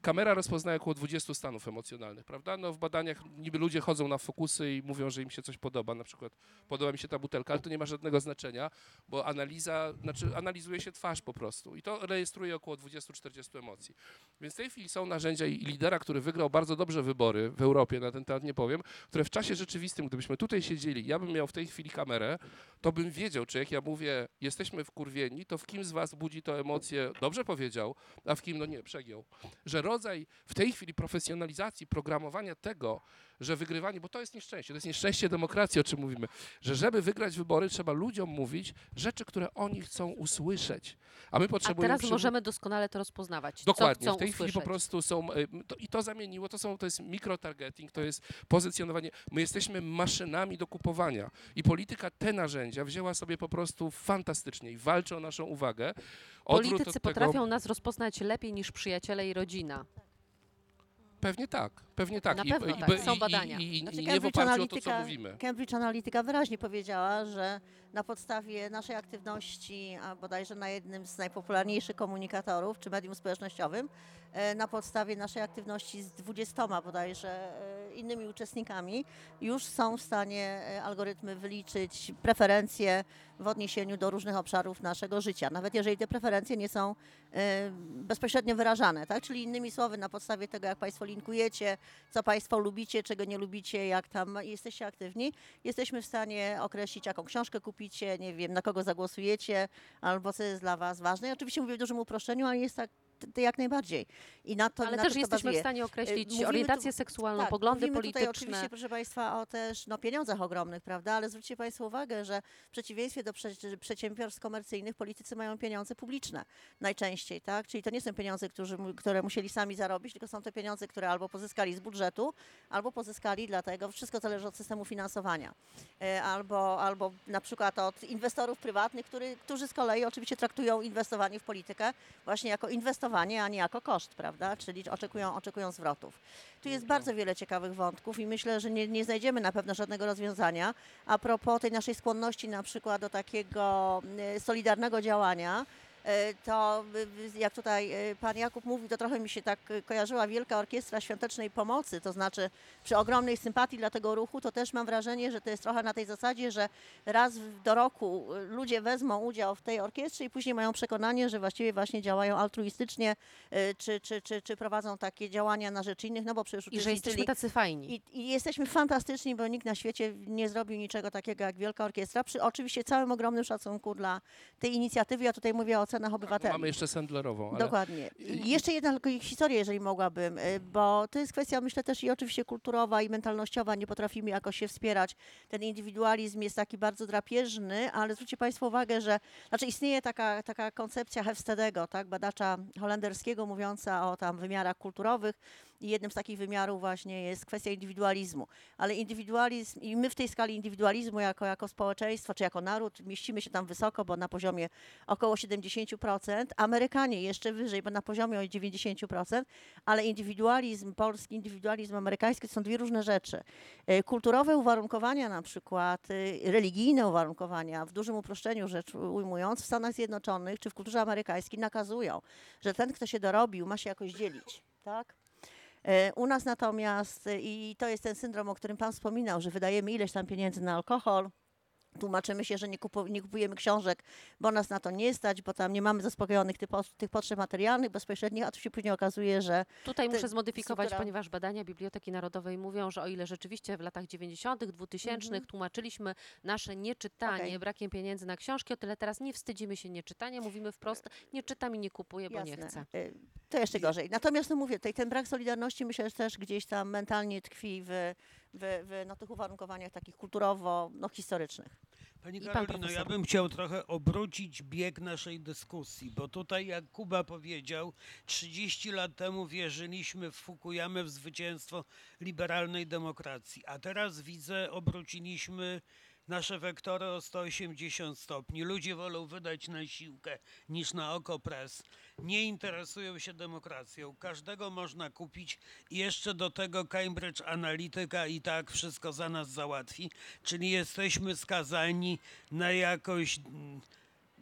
kamera rozpoznaje około 20 stanów emocjonalnych, prawda? No w badaniach niby ludzie chodzą na fokusy i mówią, że im się coś podoba, na przykład podoba mi się ta butelka, ale to nie ma żadnego znaczenia, bo analiza, znaczy analizuje się twarz po prostu i to rejestruje około 20-40 emocji. Więc w tej chwili są narzędzia i lidera, który wygrał bardzo dobrze wybory w Europie, na ten temat nie powiem, które w czasie rzeczywistym, gdybyśmy tutaj siedzieli, ja bym miał w tej chwili kamerę, to bym wiedział, czy jak ja mówię, jesteśmy wkurwieni, to w kim z was budzi to emocje, dobrze powiedział, a w kim no nie, przegiął. Że rodzaj w tej chwili profesjonalizacji, programowania tego, że wygrywanie, bo to jest nieszczęście, to jest nieszczęście demokracji, o czym mówimy, że żeby wygrać wybory, trzeba ludziom mówić rzeczy, które oni chcą usłyszeć. A my A potrzebujemy... teraz przywo- możemy doskonale to rozpoznawać. Dokładnie, w tej usłyszeć. chwili po prostu są, y, to, i to zamieniło, to, są, to jest mikrotargeting, to jest pozycjonowanie. My jesteśmy maszynami do kupowania i polityka te narzędzia wzięła sobie po prostu fantastycznie i walczy o naszą uwagę. Odwrót Politycy potrafią nas rozpoznać lepiej niż przyjaciele i rodzina. Pewnie tak, pewnie tak. Na I, pewno i, tak, i, są badania. I, i, Znaczy, nie w Cambridge oparciu o to, co Analytica- mówimy. Cambridge Analytica wyraźnie powiedziała, że na podstawie naszej aktywności, a bodajże na jednym z najpopularniejszych komunikatorów czy medium społecznościowym, na podstawie naszej aktywności z 20 bodajże e, innymi uczestnikami, już są w stanie e, algorytmy wyliczyć preferencje w odniesieniu do różnych obszarów naszego życia, nawet jeżeli te preferencje nie są e, bezpośrednio wyrażane, tak? Czyli innymi słowy, na podstawie tego, jak Państwo linkujecie, co Państwo lubicie, czego nie lubicie, jak tam jesteście aktywni, jesteśmy w stanie określić, jaką książkę kupicie, nie wiem, na kogo zagłosujecie, albo co jest dla Was ważne. I oczywiście mówię w dużym uproszczeniu, ale jest tak jak najbardziej. I na to, Ale na też to jesteśmy w stanie określić mówimy tu- orientację seksualną, Tak, poglądy mówimy tutaj polityczne. oczywiście, proszę Państwa, o też no, pieniądzach ogromnych, prawda? Ale zwróćcie Państwo uwagę, że w przeciwieństwie do prze przedsiębiorstw komercyjnych politycy mają pieniądze publiczne najczęściej, tak? Czyli to nie są pieniądze, którzy, które musieli sami zarobić, tylko są to pieniądze, które albo pozyskali z budżetu, albo pozyskali dlatego, wszystko zależy od systemu finansowania. E, Albo, albo na przykład od inwestorów prywatnych, który, którzy z kolei oczywiście traktują inwestowanie w politykę właśnie jako inwestowanie, a nie jako koszt, prawda? Czyli oczekują, oczekują zwrotów. Tu jest bardzo wiele ciekawych wątków i myślę, że nie, nie znajdziemy na pewno żadnego rozwiązania. A propos tej naszej skłonności na przykład do takiego e, solidarnego działania, to y, y, jak tutaj e, pan Jakub mówił, to trochę mi się tak e, kojarzyła Wielka Orkiestra Świątecznej Pomocy, to znaczy przy ogromnej sympatii dla tego ruchu, to też mam wrażenie, że to jest trochę na tej zasadzie, że raz do roku ludzie wezmą udział w tej orkiestrze i później mają przekonanie, że właściwie właśnie działają altruistycznie, czy, czy, czy, czy prowadzą takie działania na rzecz innych, no bo przecież I że jesteśmy tacy fajni. i, I jesteśmy fantastyczni, bo nikt na świecie nie zrobił niczego takiego jak Wielka Orkiestra. Przy oczywiście całym ogromnym szacunku dla tej inicjatywy. Ja tutaj mówię o obywateli. Mamy jeszcze Sendlerową, ale Dokładnie. I jeszcze jedna tylko historia, jeżeli mogłabym, y, bo to jest kwestia, myślę też i oczywiście kulturowa i mentalnościowa. Nie potrafimy jakoś się wspierać. Ten indywidualizm jest taki bardzo drapieżny, ale zwróćcie Państwo uwagę, że znaczy istnieje taka, taka koncepcja Hefstedego, tak, badacza holenderskiego mówiąca o tam wymiarach kulturowych I jednym z takich wymiarów właśnie jest kwestia indywidualizmu. Ale indywidualizm, i my w tej skali indywidualizmu jako, jako społeczeństwo, czy jako naród, mieścimy się tam wysoko, bo na poziomie około 70%, Amerykanie jeszcze wyżej, bo na poziomie o 90%, ale indywidualizm polski, indywidualizm amerykański to są dwie różne rzeczy. E, Kulturowe uwarunkowania na przykład, e, religijne uwarunkowania, w dużym uproszczeniu rzecz ujmując, w Stanach Zjednoczonych czy w kulturze amerykańskiej nakazują, że ten, kto się dorobił, ma się jakoś dzielić, tak? E, U nas natomiast, e, i to jest ten syndrom, o którym Pan wspominał, że wydajemy ileś tam pieniędzy na alkohol, tłumaczymy się, że nie, kupu, nie kupujemy książek, bo nas na to nie stać, bo tam nie mamy zaspokojonych tych, tych potrzeb materialnych bezpośrednich, a tu się później okazuje, że Tutaj muszę zmodyfikować, struktura- ponieważ badania Biblioteki Narodowej mówią, że o ile rzeczywiście w latach 90., 2000 Mhm. tłumaczyliśmy nasze nieczytanie Okej. brakiem pieniędzy na książki, o tyle teraz nie wstydzimy się nieczytania, mówimy wprost, nie czytam i nie kupuję, bo nie Jasne. chcę. Y, To jeszcze gorzej. Natomiast no mówię, ten brak solidarności myślę, że też gdzieś tam mentalnie tkwi w, w, w no, tych uwarunkowaniach takich kulturowo no, historycznych. Pani Karolino, ja bym chciał trochę obrócić bieg naszej dyskusji, bo tutaj, jak Kuba powiedział, 30 lat temu wierzyliśmy w Fukuyamę w zwycięstwo liberalnej demokracji, a teraz widzę, obróciliśmy nasze wektory o 180 stopni. Ludzie wolą wydać na siłkę niż na okopres. Nie interesują się demokracją. Każdego można kupić i jeszcze do tego Cambridge Analytica i tak wszystko za nas załatwi. Czyli jesteśmy skazani na jakoś.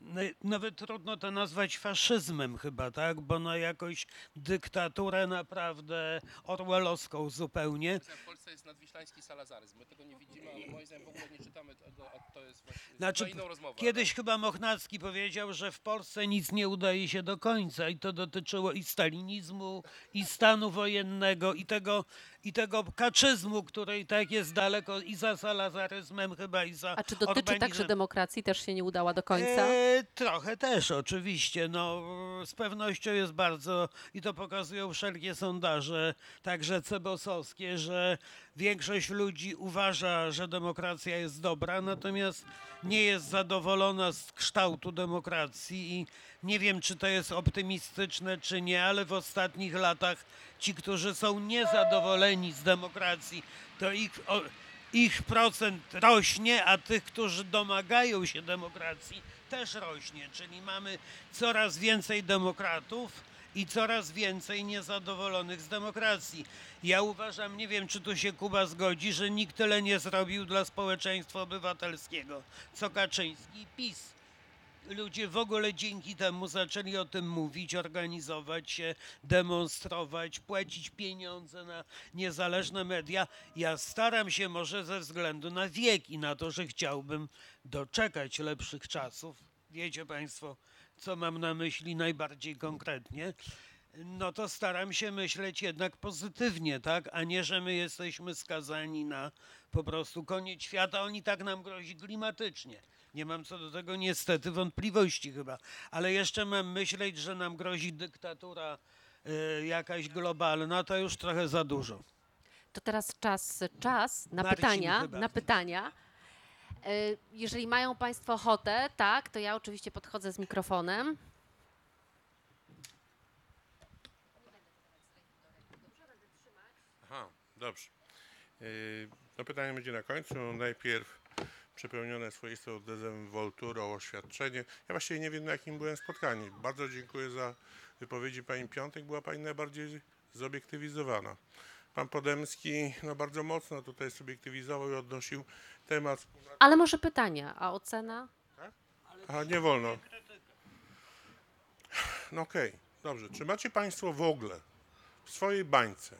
Na, nawet trudno to nazwać faszyzmem chyba, tak? Bo na jakąś dyktaturę naprawdę orwellowską zupełnie. W Polsce jest nadwiślański salazaryzm. My tego nie widzimy, ale moim zdaniem w ogóle nie czytamy tego, a to jest właśnie Znaczy, inną rozmowę. Kiedyś chyba Mochnacki powiedział, że w Polsce nic nie udaje się do końca i to dotyczyło i stalinizmu, i stanu wojennego, i tego, i tego kaczyzmu, który i tak jest daleko i za salazaryzmem chyba, i za A czy dotyczy także demokracji, też się nie udała do końca? E, trochę też, oczywiście. No, z pewnością jest bardzo, i to pokazują wszelkie sondaże, także cebosowskie, że większość ludzi uważa, że demokracja jest dobra, natomiast nie jest zadowolona z kształtu demokracji i nie wiem, czy to jest optymistyczne, czy nie, ale w ostatnich latach ci, którzy są niezadowoleni z demokracji, to ich, o, ich procent rośnie, a tych, którzy domagają się demokracji, też rośnie. Czyli mamy coraz więcej demokratów i coraz więcej niezadowolonych z demokracji. Ja uważam, nie wiem, czy tu się Kuba zgodzi, że nikt tyle nie zrobił dla społeczeństwa obywatelskiego, co Kaczyński i PiS ludzie w ogóle dzięki temu zaczęli o tym mówić, organizować się, demonstrować, płacić pieniądze na niezależne media. Ja staram się może ze względu na wiek i na to, że chciałbym doczekać lepszych czasów. Wiecie Państwo, co mam na myśli najbardziej konkretnie. No to staram się myśleć jednak pozytywnie, tak? A nie, że my jesteśmy skazani na po prostu koniec świata. On i tak nam grozi klimatycznie. Nie mam co do tego niestety wątpliwości chyba. Ale jeszcze mam myśleć, że nam grozi dyktatura y, jakaś globalna, to już trochę za dużo. To teraz czas, czas na Marcin pytania, chyba. na pytania. E, Jeżeli mają Państwo ochotę, tak, to ja oczywiście podchodzę z mikrofonem. Aha, dobrze. Yy, No pytanie będzie na końcu. Najpierw przepełnione swoistą dezynwolturą oświadczenie. Ja właściwie nie wiem, na jakim byłem spotkaniu. Bardzo dziękuję za wypowiedzi pani Piątek. Była pani najbardziej zobiektywizowana. Pan Podemski no, bardzo mocno tutaj subiektywizował i odnosił temat. Ale może pytania, a ocena? A nie wolno. No okej, dobrze. Czy macie Państwo w ogóle w swojej bańce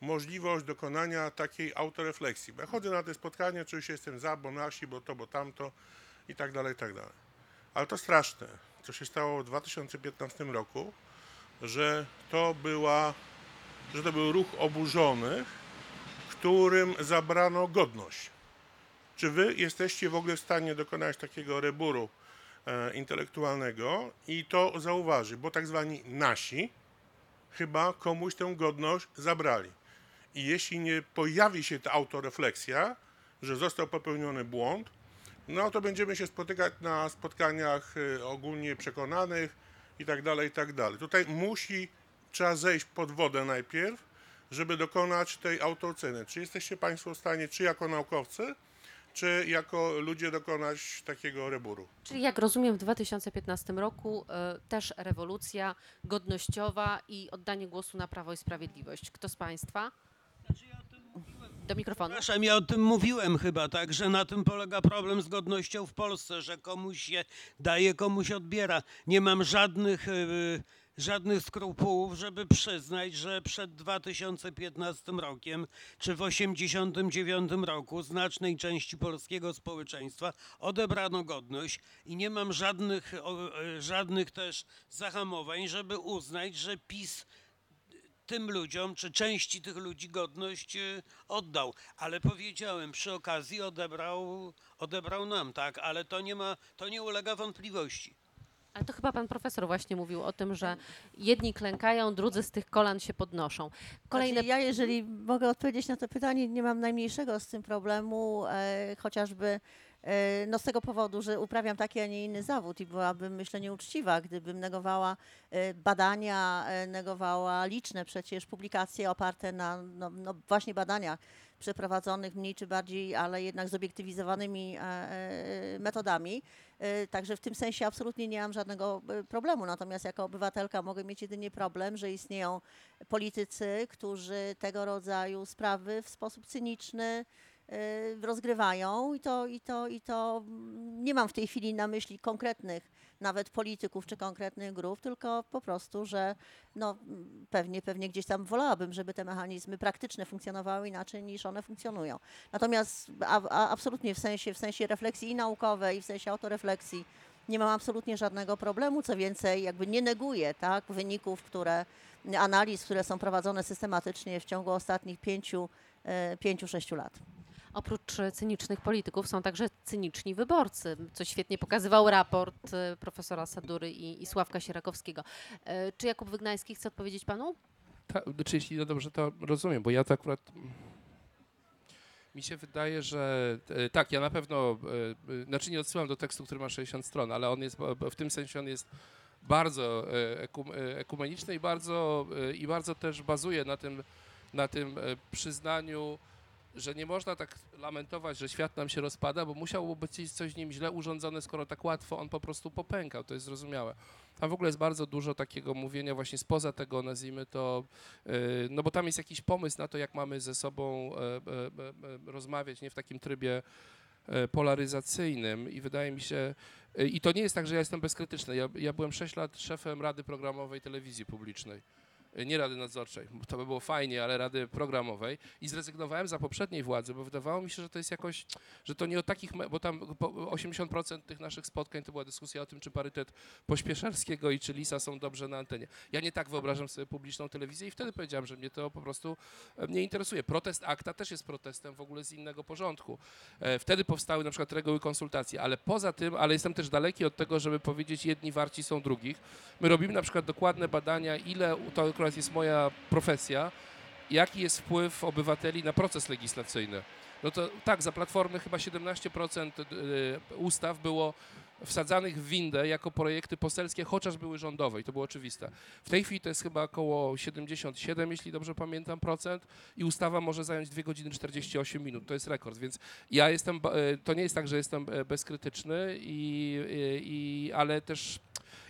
możliwość dokonania takiej autorefleksji? Bo ja chodzę na te spotkania, czy już jestem za, bo nasi, bo to, bo tamto i tak dalej, i tak dalej. Ale to straszne, co się stało w 2015 roku, że to była, że to był ruch oburzonych, którym zabrano godność. Czy wy jesteście w ogóle w stanie dokonać takiego reburu e, intelektualnego i to zauważy, bo tak zwani nasi chyba komuś tę godność zabrali. I jeśli nie pojawi się ta autorefleksja, że został popełniony błąd, no to będziemy się spotykać na spotkaniach e, ogólnie przekonanych i tak dalej, i tak dalej. Tutaj musi, trzeba zejść pod wodę najpierw, żeby dokonać tej autooceny? Czy jesteście Państwo w stanie, czy jako naukowcy, czy jako ludzie dokonać takiego reboru? Czyli jak rozumiem w 2015 roku e, też rewolucja godnościowa i oddanie głosu na Prawo i Sprawiedliwość. Kto z Państwa? Do mikrofonu. Przepraszam, ja o tym mówiłem chyba, tak, że na tym polega problem z godnością w Polsce, że komuś się daje, komuś odbiera. Nie mam żadnych, y, żadnych skrupułów, żeby przyznać, że przed 2015 rokiem czy w 1989 roku znacznej części polskiego społeczeństwa odebrano godność i nie mam żadnych, y, żadnych też zahamowań, żeby uznać, że PiS tym ludziom, czy części tych ludzi godność y, oddał. Ale powiedziałem, przy okazji odebrał, odebrał nam, tak, ale to nie ma, to nie ulega wątpliwości. Ale to chyba pan profesor właśnie mówił o tym, że jedni klękają, drudzy z tych kolan się podnoszą. Kolejne Znaczy, ja, jeżeli mogę odpowiedzieć na to pytanie, nie mam najmniejszego z tym problemu, e, chociażby no z tego powodu, że uprawiam taki, a nie inny zawód i byłabym, myślę, nieuczciwa, gdybym negowała e, badania, e, negowała liczne przecież publikacje oparte na no, no właśnie badaniach przeprowadzonych mniej czy bardziej, ale jednak zobiektywizowanymi e, e, metodami. E, Także w tym sensie absolutnie nie mam żadnego e, problemu. Natomiast jako obywatelka mogę mieć jedynie problem, że istnieją politycy, którzy tego rodzaju sprawy w sposób cyniczny rozgrywają i to, i, to, i to mm, nie mam w tej chwili na myśli konkretnych nawet polityków czy konkretnych grup, tylko po prostu, że no, pewnie, pewnie gdzieś tam wolałabym, żeby te mechanizmy praktyczne funkcjonowały inaczej niż one funkcjonują. Natomiast a, a, absolutnie w sensie, w sensie refleksji i naukowej, i w sensie autorefleksji nie mam absolutnie żadnego problemu. Co więcej, jakby nie neguję tak, wyników, które, analiz, które są prowadzone systematycznie w ciągu ostatnich pięciu, e, pięciu, sześciu lat. Oprócz e, cynicznych polityków są także cyniczni wyborcy, co świetnie pokazywał raport e, profesora Sadury i, i Sławka Sierakowskiego. E, Czy Jakub Wygnański chce odpowiedzieć panu? Ta, znaczy, jeśli no dobrze to rozumiem, bo ja to akurat. Mi się wydaje, że tak, ja na pewno, znaczy nie odsyłam do tekstu, który ma 60 stron, ale on jest, w tym sensie on jest bardzo ekum, ekumeniczny i bardzo, i bardzo też bazuje na tym, na tym przyznaniu, że nie można tak lamentować, że świat nam się rozpada, bo musiało być coś w nim źle urządzone, skoro tak łatwo on po prostu popękał, to jest zrozumiałe. Tam w ogóle jest bardzo dużo takiego mówienia właśnie spoza tego, nazwijmy to, yy, no bo tam jest jakiś pomysł na to, jak mamy ze sobą e, e, e, rozmawiać, nie w takim trybie polaryzacyjnym i wydaje mi się, i to nie jest tak, że ja jestem bezkrytyczny. Ja, ja byłem 6 lat szefem Rady Programowej Telewizji Publicznej. Nie Rady Nadzorczej, to by było fajnie, ale Rady Programowej i zrezygnowałem za poprzedniej władzy, bo wydawało mi się, że to jest jakoś, że to nie o takich, bo tam po- 80% tych naszych spotkań to była dyskusja o tym, czy parytet Pośpieszalskiego i czy Lisa są dobrze na antenie. Ja nie tak wyobrażam sobie publiczną telewizję i wtedy powiedziałem, że mnie to po prostu e, nie interesuje. Protest akta też jest protestem w ogóle z innego porządku. E, Wtedy powstały na przykład reguły konsultacji, ale poza tym, ale jestem też daleki od tego, żeby powiedzieć jedni warci są drugich. My robimy na przykład dokładne badania, ile, to akurat jest moja profesja, jaki jest wpływ obywateli na proces legislacyjny. No to tak, za Platformy chyba 17% y, ustaw było wsadzanych w windę jako projekty poselskie, chociaż były rządowe i to było oczywiste. W tej chwili to jest chyba około 77, jeśli dobrze pamiętam, procent i ustawa może zająć 2 godziny 48 minut. To jest rekord, więc ja jestem, e, to nie jest tak, że jestem e, bezkrytyczny, i, i, ale też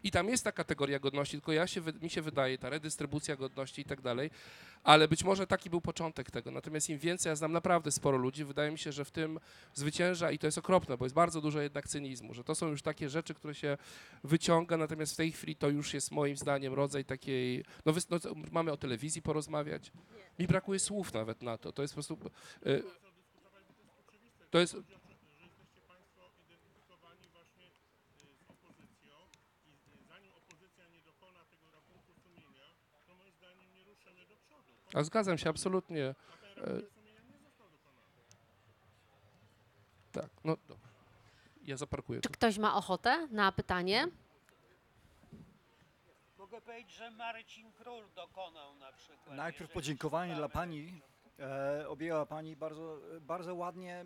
i tam jest ta kategoria godności, tylko ja się, mi się wydaje, ta redystrybucja godności i tak dalej, ale być może taki był początek tego. Natomiast im więcej, ja znam naprawdę sporo ludzi, wydaje mi się, że w tym zwycięża i to jest okropne, bo jest bardzo dużo jednak cynizmu, że to są już takie rzeczy, które się wyciąga, natomiast w tej chwili to już jest moim zdaniem rodzaj takiej, no, no mamy o telewizji porozmawiać? Mi brakuje słów nawet na to, to jest po prostu, y, to jest, a zgadzam się absolutnie. E, Tak, no dobra. Ja zaparkuję. Czy ktoś ma ochotę na pytanie? Mogę powiedzieć, że Marcin Król dokonał na przykład. Najpierw podziękowanie dla. Pani. E, objęła Pani bardzo, bardzo ładnie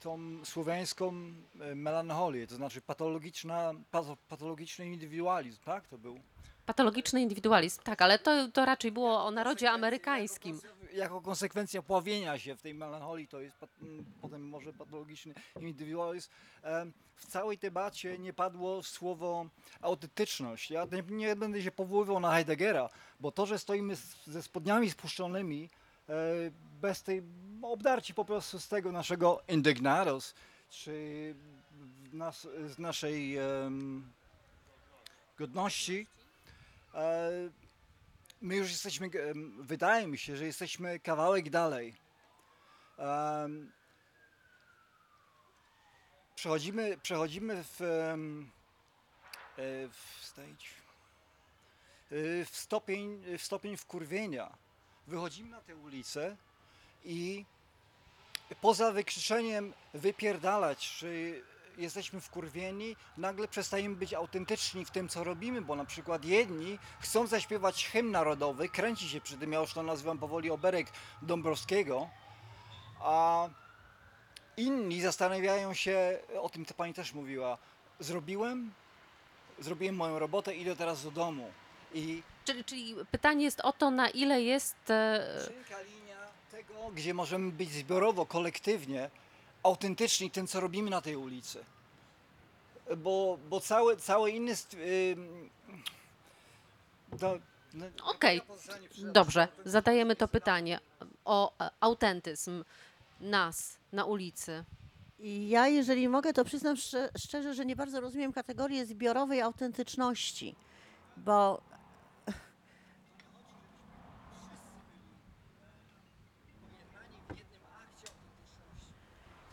tą słowiańską e, melancholię, to znaczy patologiczna, pato, patologiczny indywidualizm, tak to był. Patologiczny indywidualizm, tak, ale to, to raczej było o narodzie amerykańskim. Jako konsekwencja pławienia się w tej melancholii, to jest potem może patologiczny indywidualizm. W całej debacie nie padło słowo autentyczność. Ja nie, nie będę się powoływał na Heideggera, bo to, że stoimy ze spodniami spuszczonymi, e, bez tej obdarci po prostu z tego naszego indignados, czy nas, z naszej em, godności, my już jesteśmy, wydaje mi się, że jesteśmy kawałek dalej. Przechodzimy, przechodzimy w, e, w stage, e, w stopień, w stopień wkurwienia. Wychodzimy na tę ulicę i poza wykrzyczeniem wypierdalać, czy jesteśmy wkurwieni, nagle przestajemy być autentyczni w tym, co robimy, bo na przykład jedni chcą zaśpiewać hymn narodowy, kręci się przy tym, ja już to nazywam powoli oberek Dąbrowskiego, a inni zastanawiają się, o tym to pani też mówiła, zrobiłem, zrobiłem moją robotę, idę teraz do domu. I Czyli, czyli pytanie jest o to, na ile jest... E, tego, gdzie możemy być zbiorowo, kolektywnie autentyczni tym, co robimy na tej ulicy. Bo, bo cały, cały inny... do, no, Okej, przy- Dobrze, zadajemy to pytanie o e, autentyzm nas na ulicy. Ja, jeżeli mogę, to przyznam szcze- szczerze, że nie bardzo rozumiem kategorię zbiorowej autentyczności, bo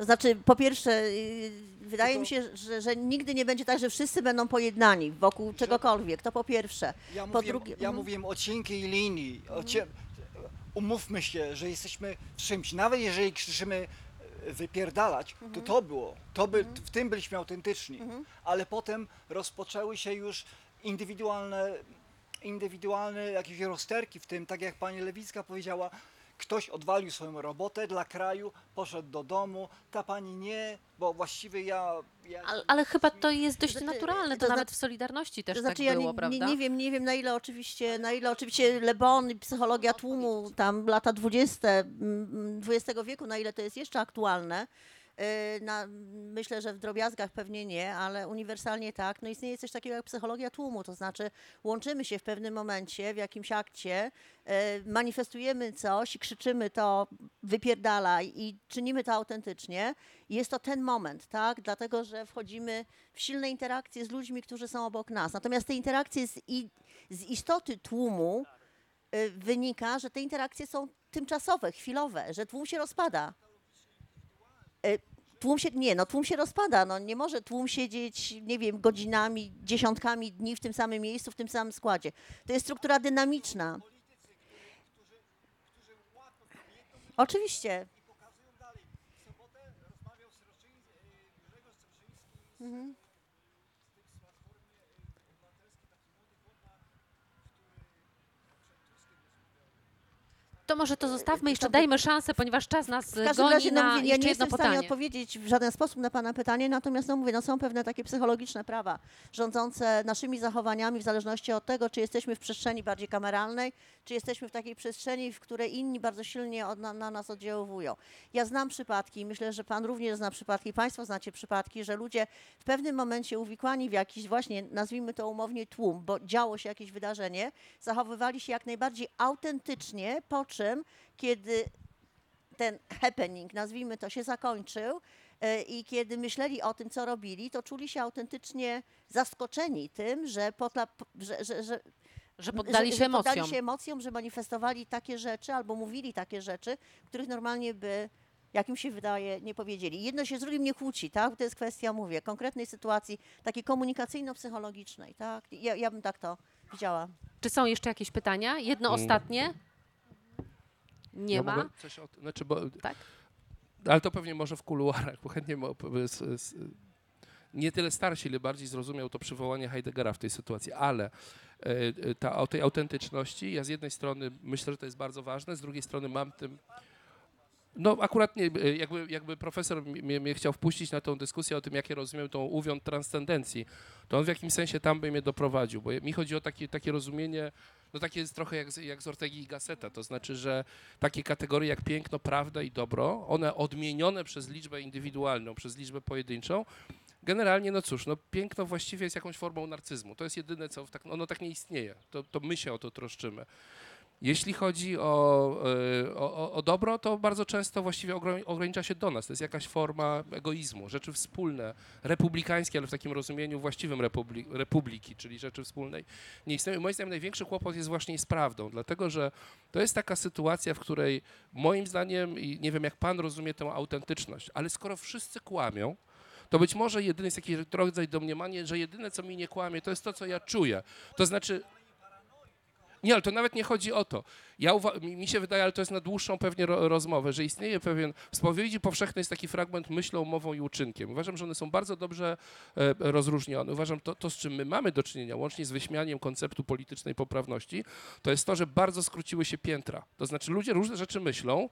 To znaczy, po pierwsze, yy, wydaje mi się, że, że nigdy nie będzie tak, że wszyscy będą pojednani wokół czegokolwiek. To po pierwsze. Ja, Po mówiłem, drugie- ja mhm. mówiłem o cienkiej linii. O cie, umówmy się, że jesteśmy w czymś. Nawet jeżeli krzyczymy e, wypierdalać, to Mhm. to było. To by, W tym byliśmy autentyczni. Ale potem rozpoczęły się już indywidualne, indywidualne jakieś rozterki w tym, tak jak pani Lewicka powiedziała, ktoś odwalił swoją robotę dla kraju, poszedł do domu, ta pani nie, bo właściwie ja... ja Ale, ale chyba to jest dość Znaczy, naturalne, to to nawet w Solidarności też To znaczy, tak ja było, nie, prawda? nie, nie wiem, nie wiem na ile oczywiście, na ile oczywiście Le Bon i psychologia tłumu, tam lata 20 mm, XX wieku, na ile to jest jeszcze aktualne. Yy, Na, myślę, że w drobiazgach pewnie nie, ale uniwersalnie tak. No istnieje coś takiego jak psychologia tłumu, to znaczy łączymy się w pewnym momencie, w jakimś akcie, yy, manifestujemy coś i krzyczymy to wypierdalaj i czynimy to autentycznie. I jest to ten moment, tak? Dlatego, że wchodzimy w silne interakcje z ludźmi, którzy są obok nas. Natomiast te interakcje z, i, z istoty tłumu y, wynika, że te interakcje są tymczasowe, chwilowe, że tłum się rozpada. Y, Tłum się, nie, no tłum się rozpada, no nie może tłum siedzieć, nie wiem, godzinami, dziesiątkami dni w tym samym miejscu, w tym samym składzie. To jest struktura dynamiczna. Oczywiście. To może to zostawmy, jeszcze dajmy szansę, ponieważ czas nas W każdym goni razie, no, na mówię, ja nie jestem w stanie pytanie. odpowiedzieć w żaden sposób na Pana pytanie, natomiast no mówię, no są pewne takie psychologiczne prawa rządzące naszymi zachowaniami w zależności od tego, czy jesteśmy w przestrzeni bardziej kameralnej, czy jesteśmy w takiej przestrzeni, w której inni bardzo silnie od, na, na nas oddziaływują. Ja znam przypadki, myślę, że Pan również zna przypadki, Państwo znacie przypadki, że ludzie w pewnym momencie uwikłani w jakiś właśnie, nazwijmy to umownie tłum, bo działo się jakieś wydarzenie, zachowywali się jak najbardziej autentycznie, po czym, kiedy ten happening, nazwijmy to, się zakończył e, i kiedy myśleli o tym, co robili, to czuli się autentycznie zaskoczeni tym, że, potla, że, że, że, Że poddali że, się że poddali emocjom. się emocjom, że manifestowali takie rzeczy albo mówili takie rzeczy, których normalnie by, jak im się wydaje, nie powiedzieli. Jedno się z drugim nie kłóci, tak? To jest kwestia, mówię, konkretnej sytuacji, takiej komunikacyjno-psychologicznej, tak? Ja, ja bym tak to widziała. Czy są jeszcze jakieś pytania? Jedno Mm. ostatnie? Nie ja ma? Coś o, znaczy, bo, Tak? Ale to pewnie może w kuluarach, bo chętnie nie tyle starsi, ile bardziej zrozumiał to przywołanie Heideggera w tej sytuacji, ale e, e, ta, o tej autentyczności, ja z jednej strony myślę, że to jest bardzo ważne, z drugiej strony mam tym No akurat nie, e, jakby, jakby profesor mnie, mnie chciał wpuścić na tą dyskusję o tym, jak ja rozumiem tą uwiąd transcendencji, to on w jakimś sensie tam by mnie doprowadził, bo mi chodzi o takie, takie rozumienie, no takie jest trochę jak, jak z Ortegi i Gasseta, to znaczy, że takie kategorie jak piękno, prawda i dobro, one odmienione przez liczbę indywidualną, przez liczbę pojedynczą, generalnie, no cóż, no piękno właściwie jest jakąś formą narcyzmu, to jest jedyne, co tak, ono tak nie istnieje, to, to my się o to troszczymy. Jeśli chodzi o, e, o, o- o dobro, to bardzo często właściwie ogranicza się do nas. To jest jakaś forma egoizmu, rzeczy wspólne, republikańskie, ale w takim rozumieniu właściwym republi- republiki, czyli rzeczy wspólnej nie Moim zdaniem największy kłopot jest właśnie z prawdą, dlatego że to jest taka sytuacja, w której moim zdaniem, i nie wiem jak pan rozumie tę autentyczność, ale skoro wszyscy kłamią, to być może jedyny jest jakiś rodzaj domniemanie, że jedyne, co mi nie kłamie, to jest to, co ja czuję. To znaczy, nie, ale to nawet nie chodzi o to. Ja mi, się wydaje, ale to jest na dłuższą pewnie ro, rozmowę, że istnieje pewien, w spowiedzi powszechnej jest taki fragment myślą, mową i uczynkiem. Uważam, że one są bardzo dobrze e, rozróżnione. Uważam, to, to, z czym my mamy do czynienia, łącznie z wyśmianiem konceptu politycznej poprawności, to jest to, że bardzo skróciły się piętra. To znaczy ludzie różne rzeczy myślą,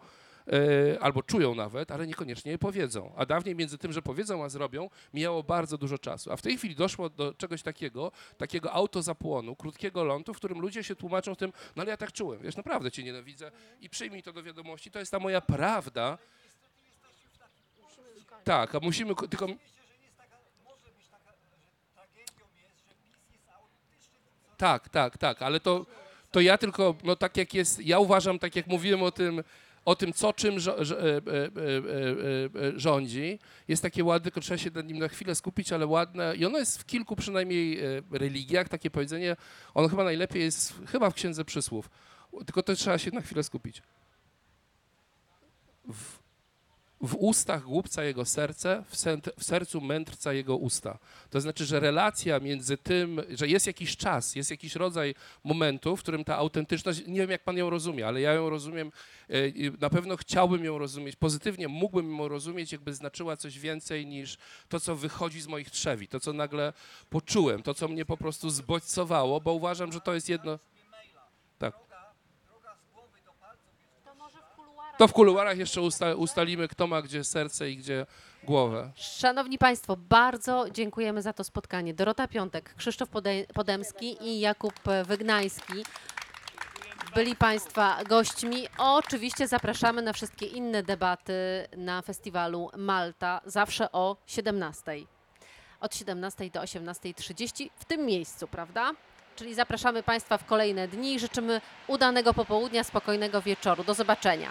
albo czują nawet, ale niekoniecznie je powiedzą. A dawniej między tym, że powiedzą, a zrobią, mijało bardzo dużo czasu. A w tej chwili doszło do czegoś takiego, takiego autozapłonu, krótkiego lądu, w którym ludzie się tłumaczą tym, no ale ja tak czułem, wiesz, naprawdę cię nienawidzę i przyjmij to do wiadomości, to jest ta moja prawda. Tak, a musimy, ko- tylko... Tak, tak, tak, ale to, to ja tylko, no tak jak jest, ja uważam, tak jak mówiłem o tym, o tym, co czym e, e, e, rządzi. Jest takie ładne, tylko trzeba się nad nim na chwilę skupić, ale ładne. I ono jest w kilku przynajmniej religiach, takie powiedzenie. Ono chyba najlepiej jest, chyba w Księdze Przysłów. Tylko to trzeba się na chwilę skupić. W, w ustach głupca jego serce, w, sercu mędrca jego usta. To znaczy, że relacja między tym, że jest jakiś czas, jest jakiś rodzaj momentu, w którym ta autentyczność, nie wiem jak pan ją rozumie, ale ja ją rozumiem, e, na pewno chciałbym ją rozumieć pozytywnie, mógłbym ją rozumieć, jakby znaczyła coś więcej niż to, co wychodzi z moich trzewi, to, co nagle poczułem, to, co mnie po prostu zbodźcowało, bo uważam, że to jest jedno... To w kuluarach jeszcze usta, ustalimy, kto ma gdzie serce i gdzie głowę. Szanowni Państwo, bardzo dziękujemy za to spotkanie. Dorota Piątek, Krzysztof Pode- Podemski i Jakub Wygnański byli Państwa gośćmi. Oczywiście zapraszamy na wszystkie inne debaty na festiwalu Malta, zawsze o 17. Od 17 do 18.30 w tym miejscu, prawda? Czyli zapraszamy Państwa w kolejne dni i życzymy udanego popołudnia, spokojnego wieczoru. Do zobaczenia.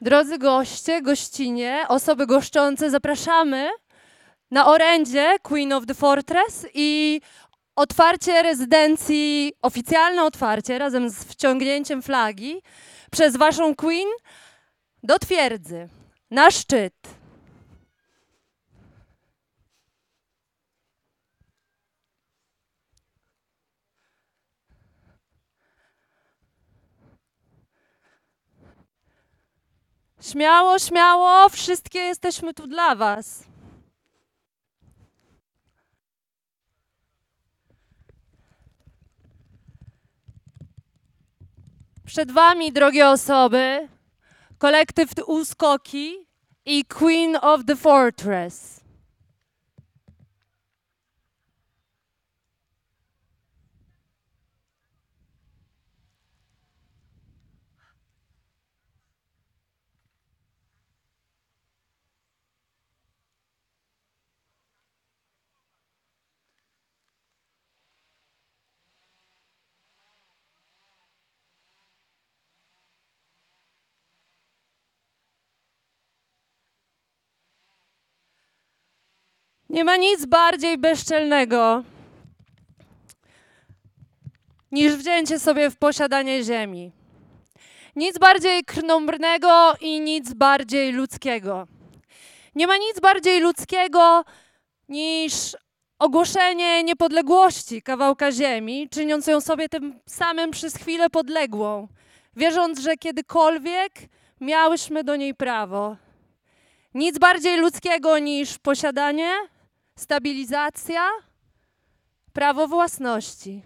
Drodzy goście, gościnie, osoby goszczące, zapraszamy na orędzie Queen of the Fortress i otwarcie rezydencji, oficjalne otwarcie razem z wciągnięciem flagi przez waszą Queen do twierdzy, na szczyt. Śmiało, śmiało, wszystkie jesteśmy tu dla Was. Przed Wami, drogie osoby, kolektyw Uskoki i Queen of the Fortress. Nie ma nic bardziej bezczelnego niż wzięcie sobie w posiadanie ziemi. Nic bardziej krnąbrnego i nic bardziej ludzkiego. Nie ma nic bardziej ludzkiego niż ogłoszenie niepodległości kawałka ziemi, czyniąc ją sobie tym samym przez chwilę podległą, wierząc, że kiedykolwiek miałyśmy do niej prawo. Nic bardziej ludzkiego niż posiadanie, stabilizacja, prawo własności.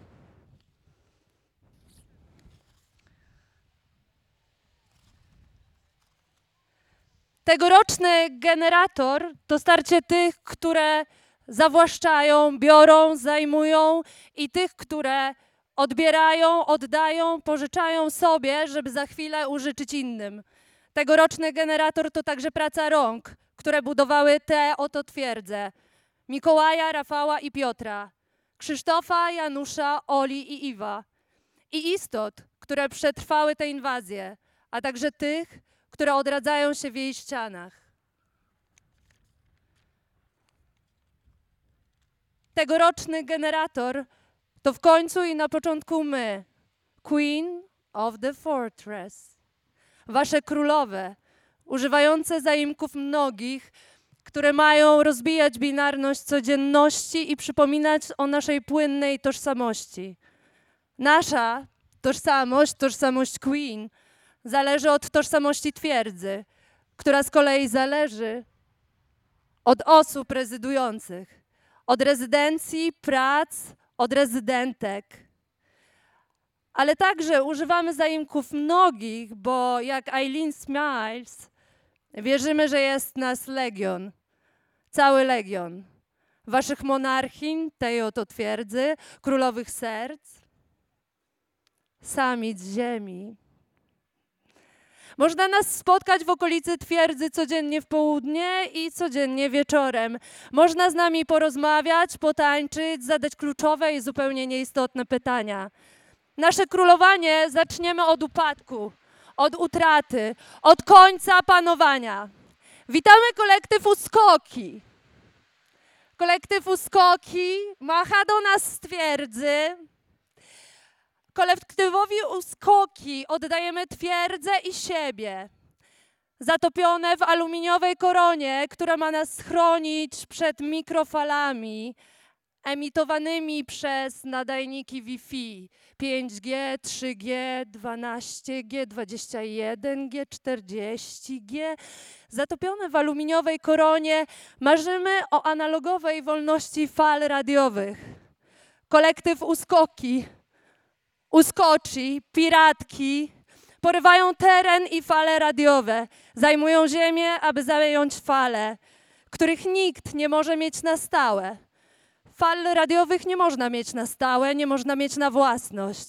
Tegoroczny generator to starcie tych, które zawłaszczają, biorą, zajmują i tych, które odbierają, oddają, pożyczają sobie, żeby za chwilę użyczyć innym. Tegoroczny generator to także praca rąk, które budowały te oto twierdze. Mikołaja, Rafała i Piotra, Krzysztofa, Janusza, Oli i Iwa. I istot, które przetrwały tę inwazję, a także tych, które odradzają się w jej ścianach. Tegoroczny generator to w końcu i na początku my, Queen of the Fortress. Wasze królowe, używające zaimków mnogich, które mają rozbijać binarność codzienności i przypominać o naszej płynnej tożsamości. Nasza tożsamość, tożsamość Queen, zależy od tożsamości twierdzy, która z kolei zależy od osób rezydujących, od rezydencji, prac, od rezydentek. Ale także używamy zaimków mnogich, bo jak Eileen Smiles, wierzymy, że jest nas legion, cały legion. Waszych monarchiń, tej oto twierdzy, królowych serc, samic ziemi. Można nas spotkać w okolicy twierdzy codziennie w południe i codziennie wieczorem. Można z nami porozmawiać, potańczyć, zadać kluczowe i zupełnie nieistotne pytania. Nasze królowanie zaczniemy od upadku, od utraty, od końca panowania. Witamy kolektyw Uskoki. Kolektyw Uskoki macha do nas z twierdzy, kolektywowi Uskoki oddajemy twierdzę i siebie, zatopione w aluminiowej koronie, która ma nas chronić przed mikrofalami emitowanymi przez nadajniki Wi-Fi 5G, 3G, 12G, 21G, 40G. Zatopione w aluminiowej koronie marzymy o analogowej wolności fal radiowych. Kolektyw Uskoki uskoczy, piratki, porywają teren i fale radiowe, zajmują ziemię, aby zająć fale, których nikt nie może mieć na stałe. Fal radiowych nie można mieć na stałe, nie można mieć na własność.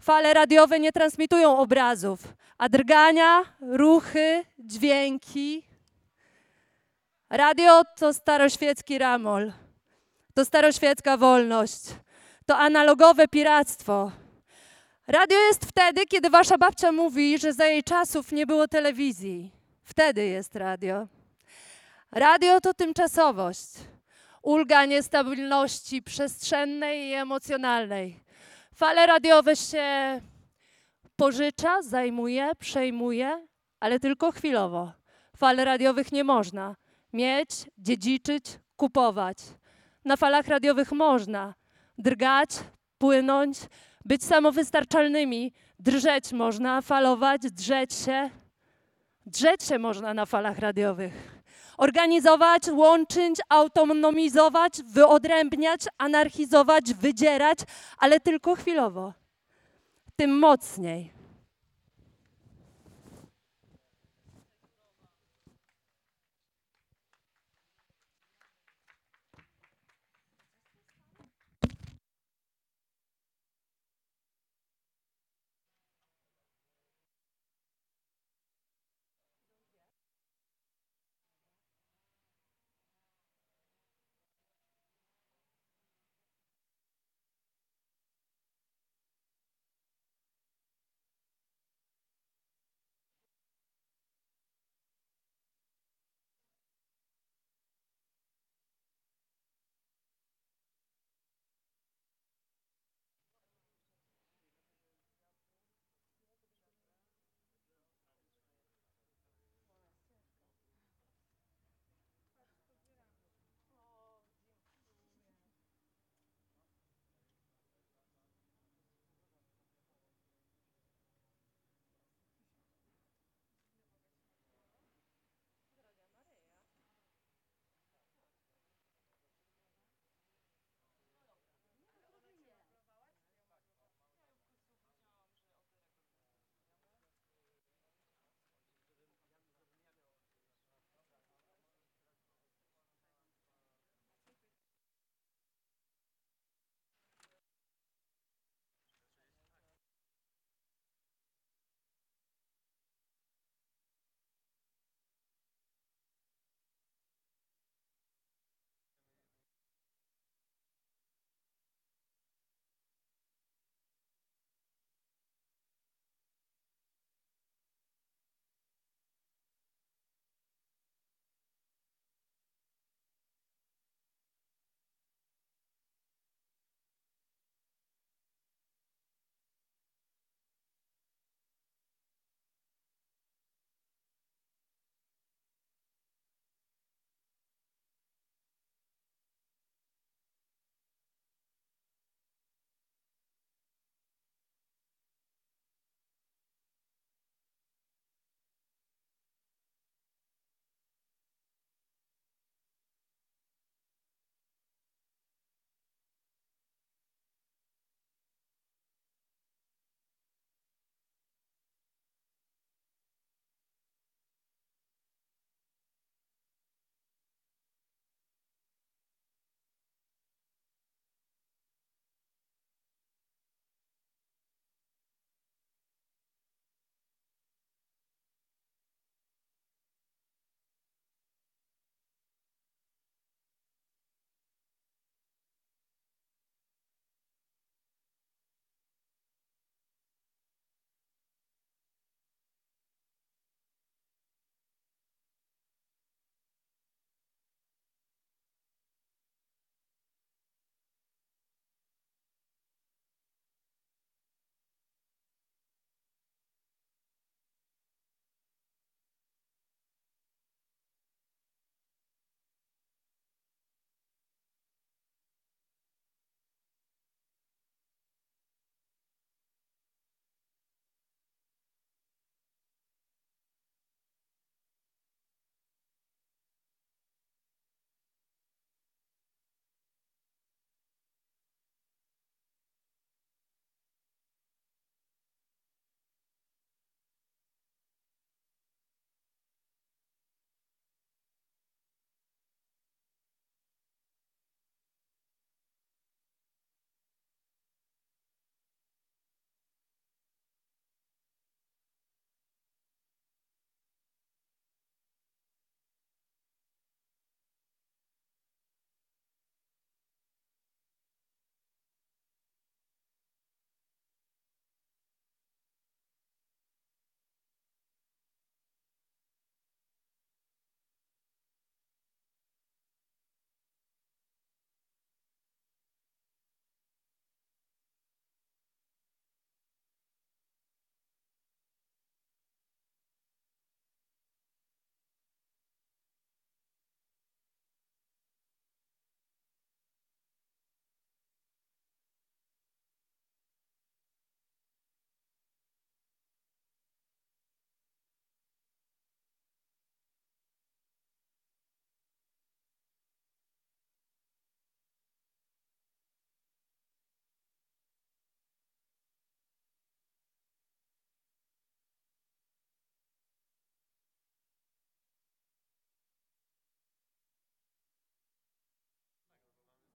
Fale radiowe nie transmitują obrazów, a drgania, ruchy, dźwięki. Radio to staroświecki ramol, to staroświecka wolność to analogowe piractwo. Radio jest wtedy, kiedy wasza babcia mówi, że za jej czasów nie było telewizji. Wtedy jest radio. Radio to tymczasowość, ulga niestabilności przestrzennej i emocjonalnej. Fale radiowe się pożycza, zajmuje, przejmuje, ale tylko chwilowo. Fal radiowych nie można mieć, dziedziczyć, kupować. Na falach radiowych można drgać, płynąć, być samowystarczalnymi. Drżeć można, falować, drzeć się. Drzeć się można na falach radiowych. Organizować, łączyć, autonomizować, wyodrębniać, anarchizować, wydzierać, ale tylko chwilowo. Tym mocniej.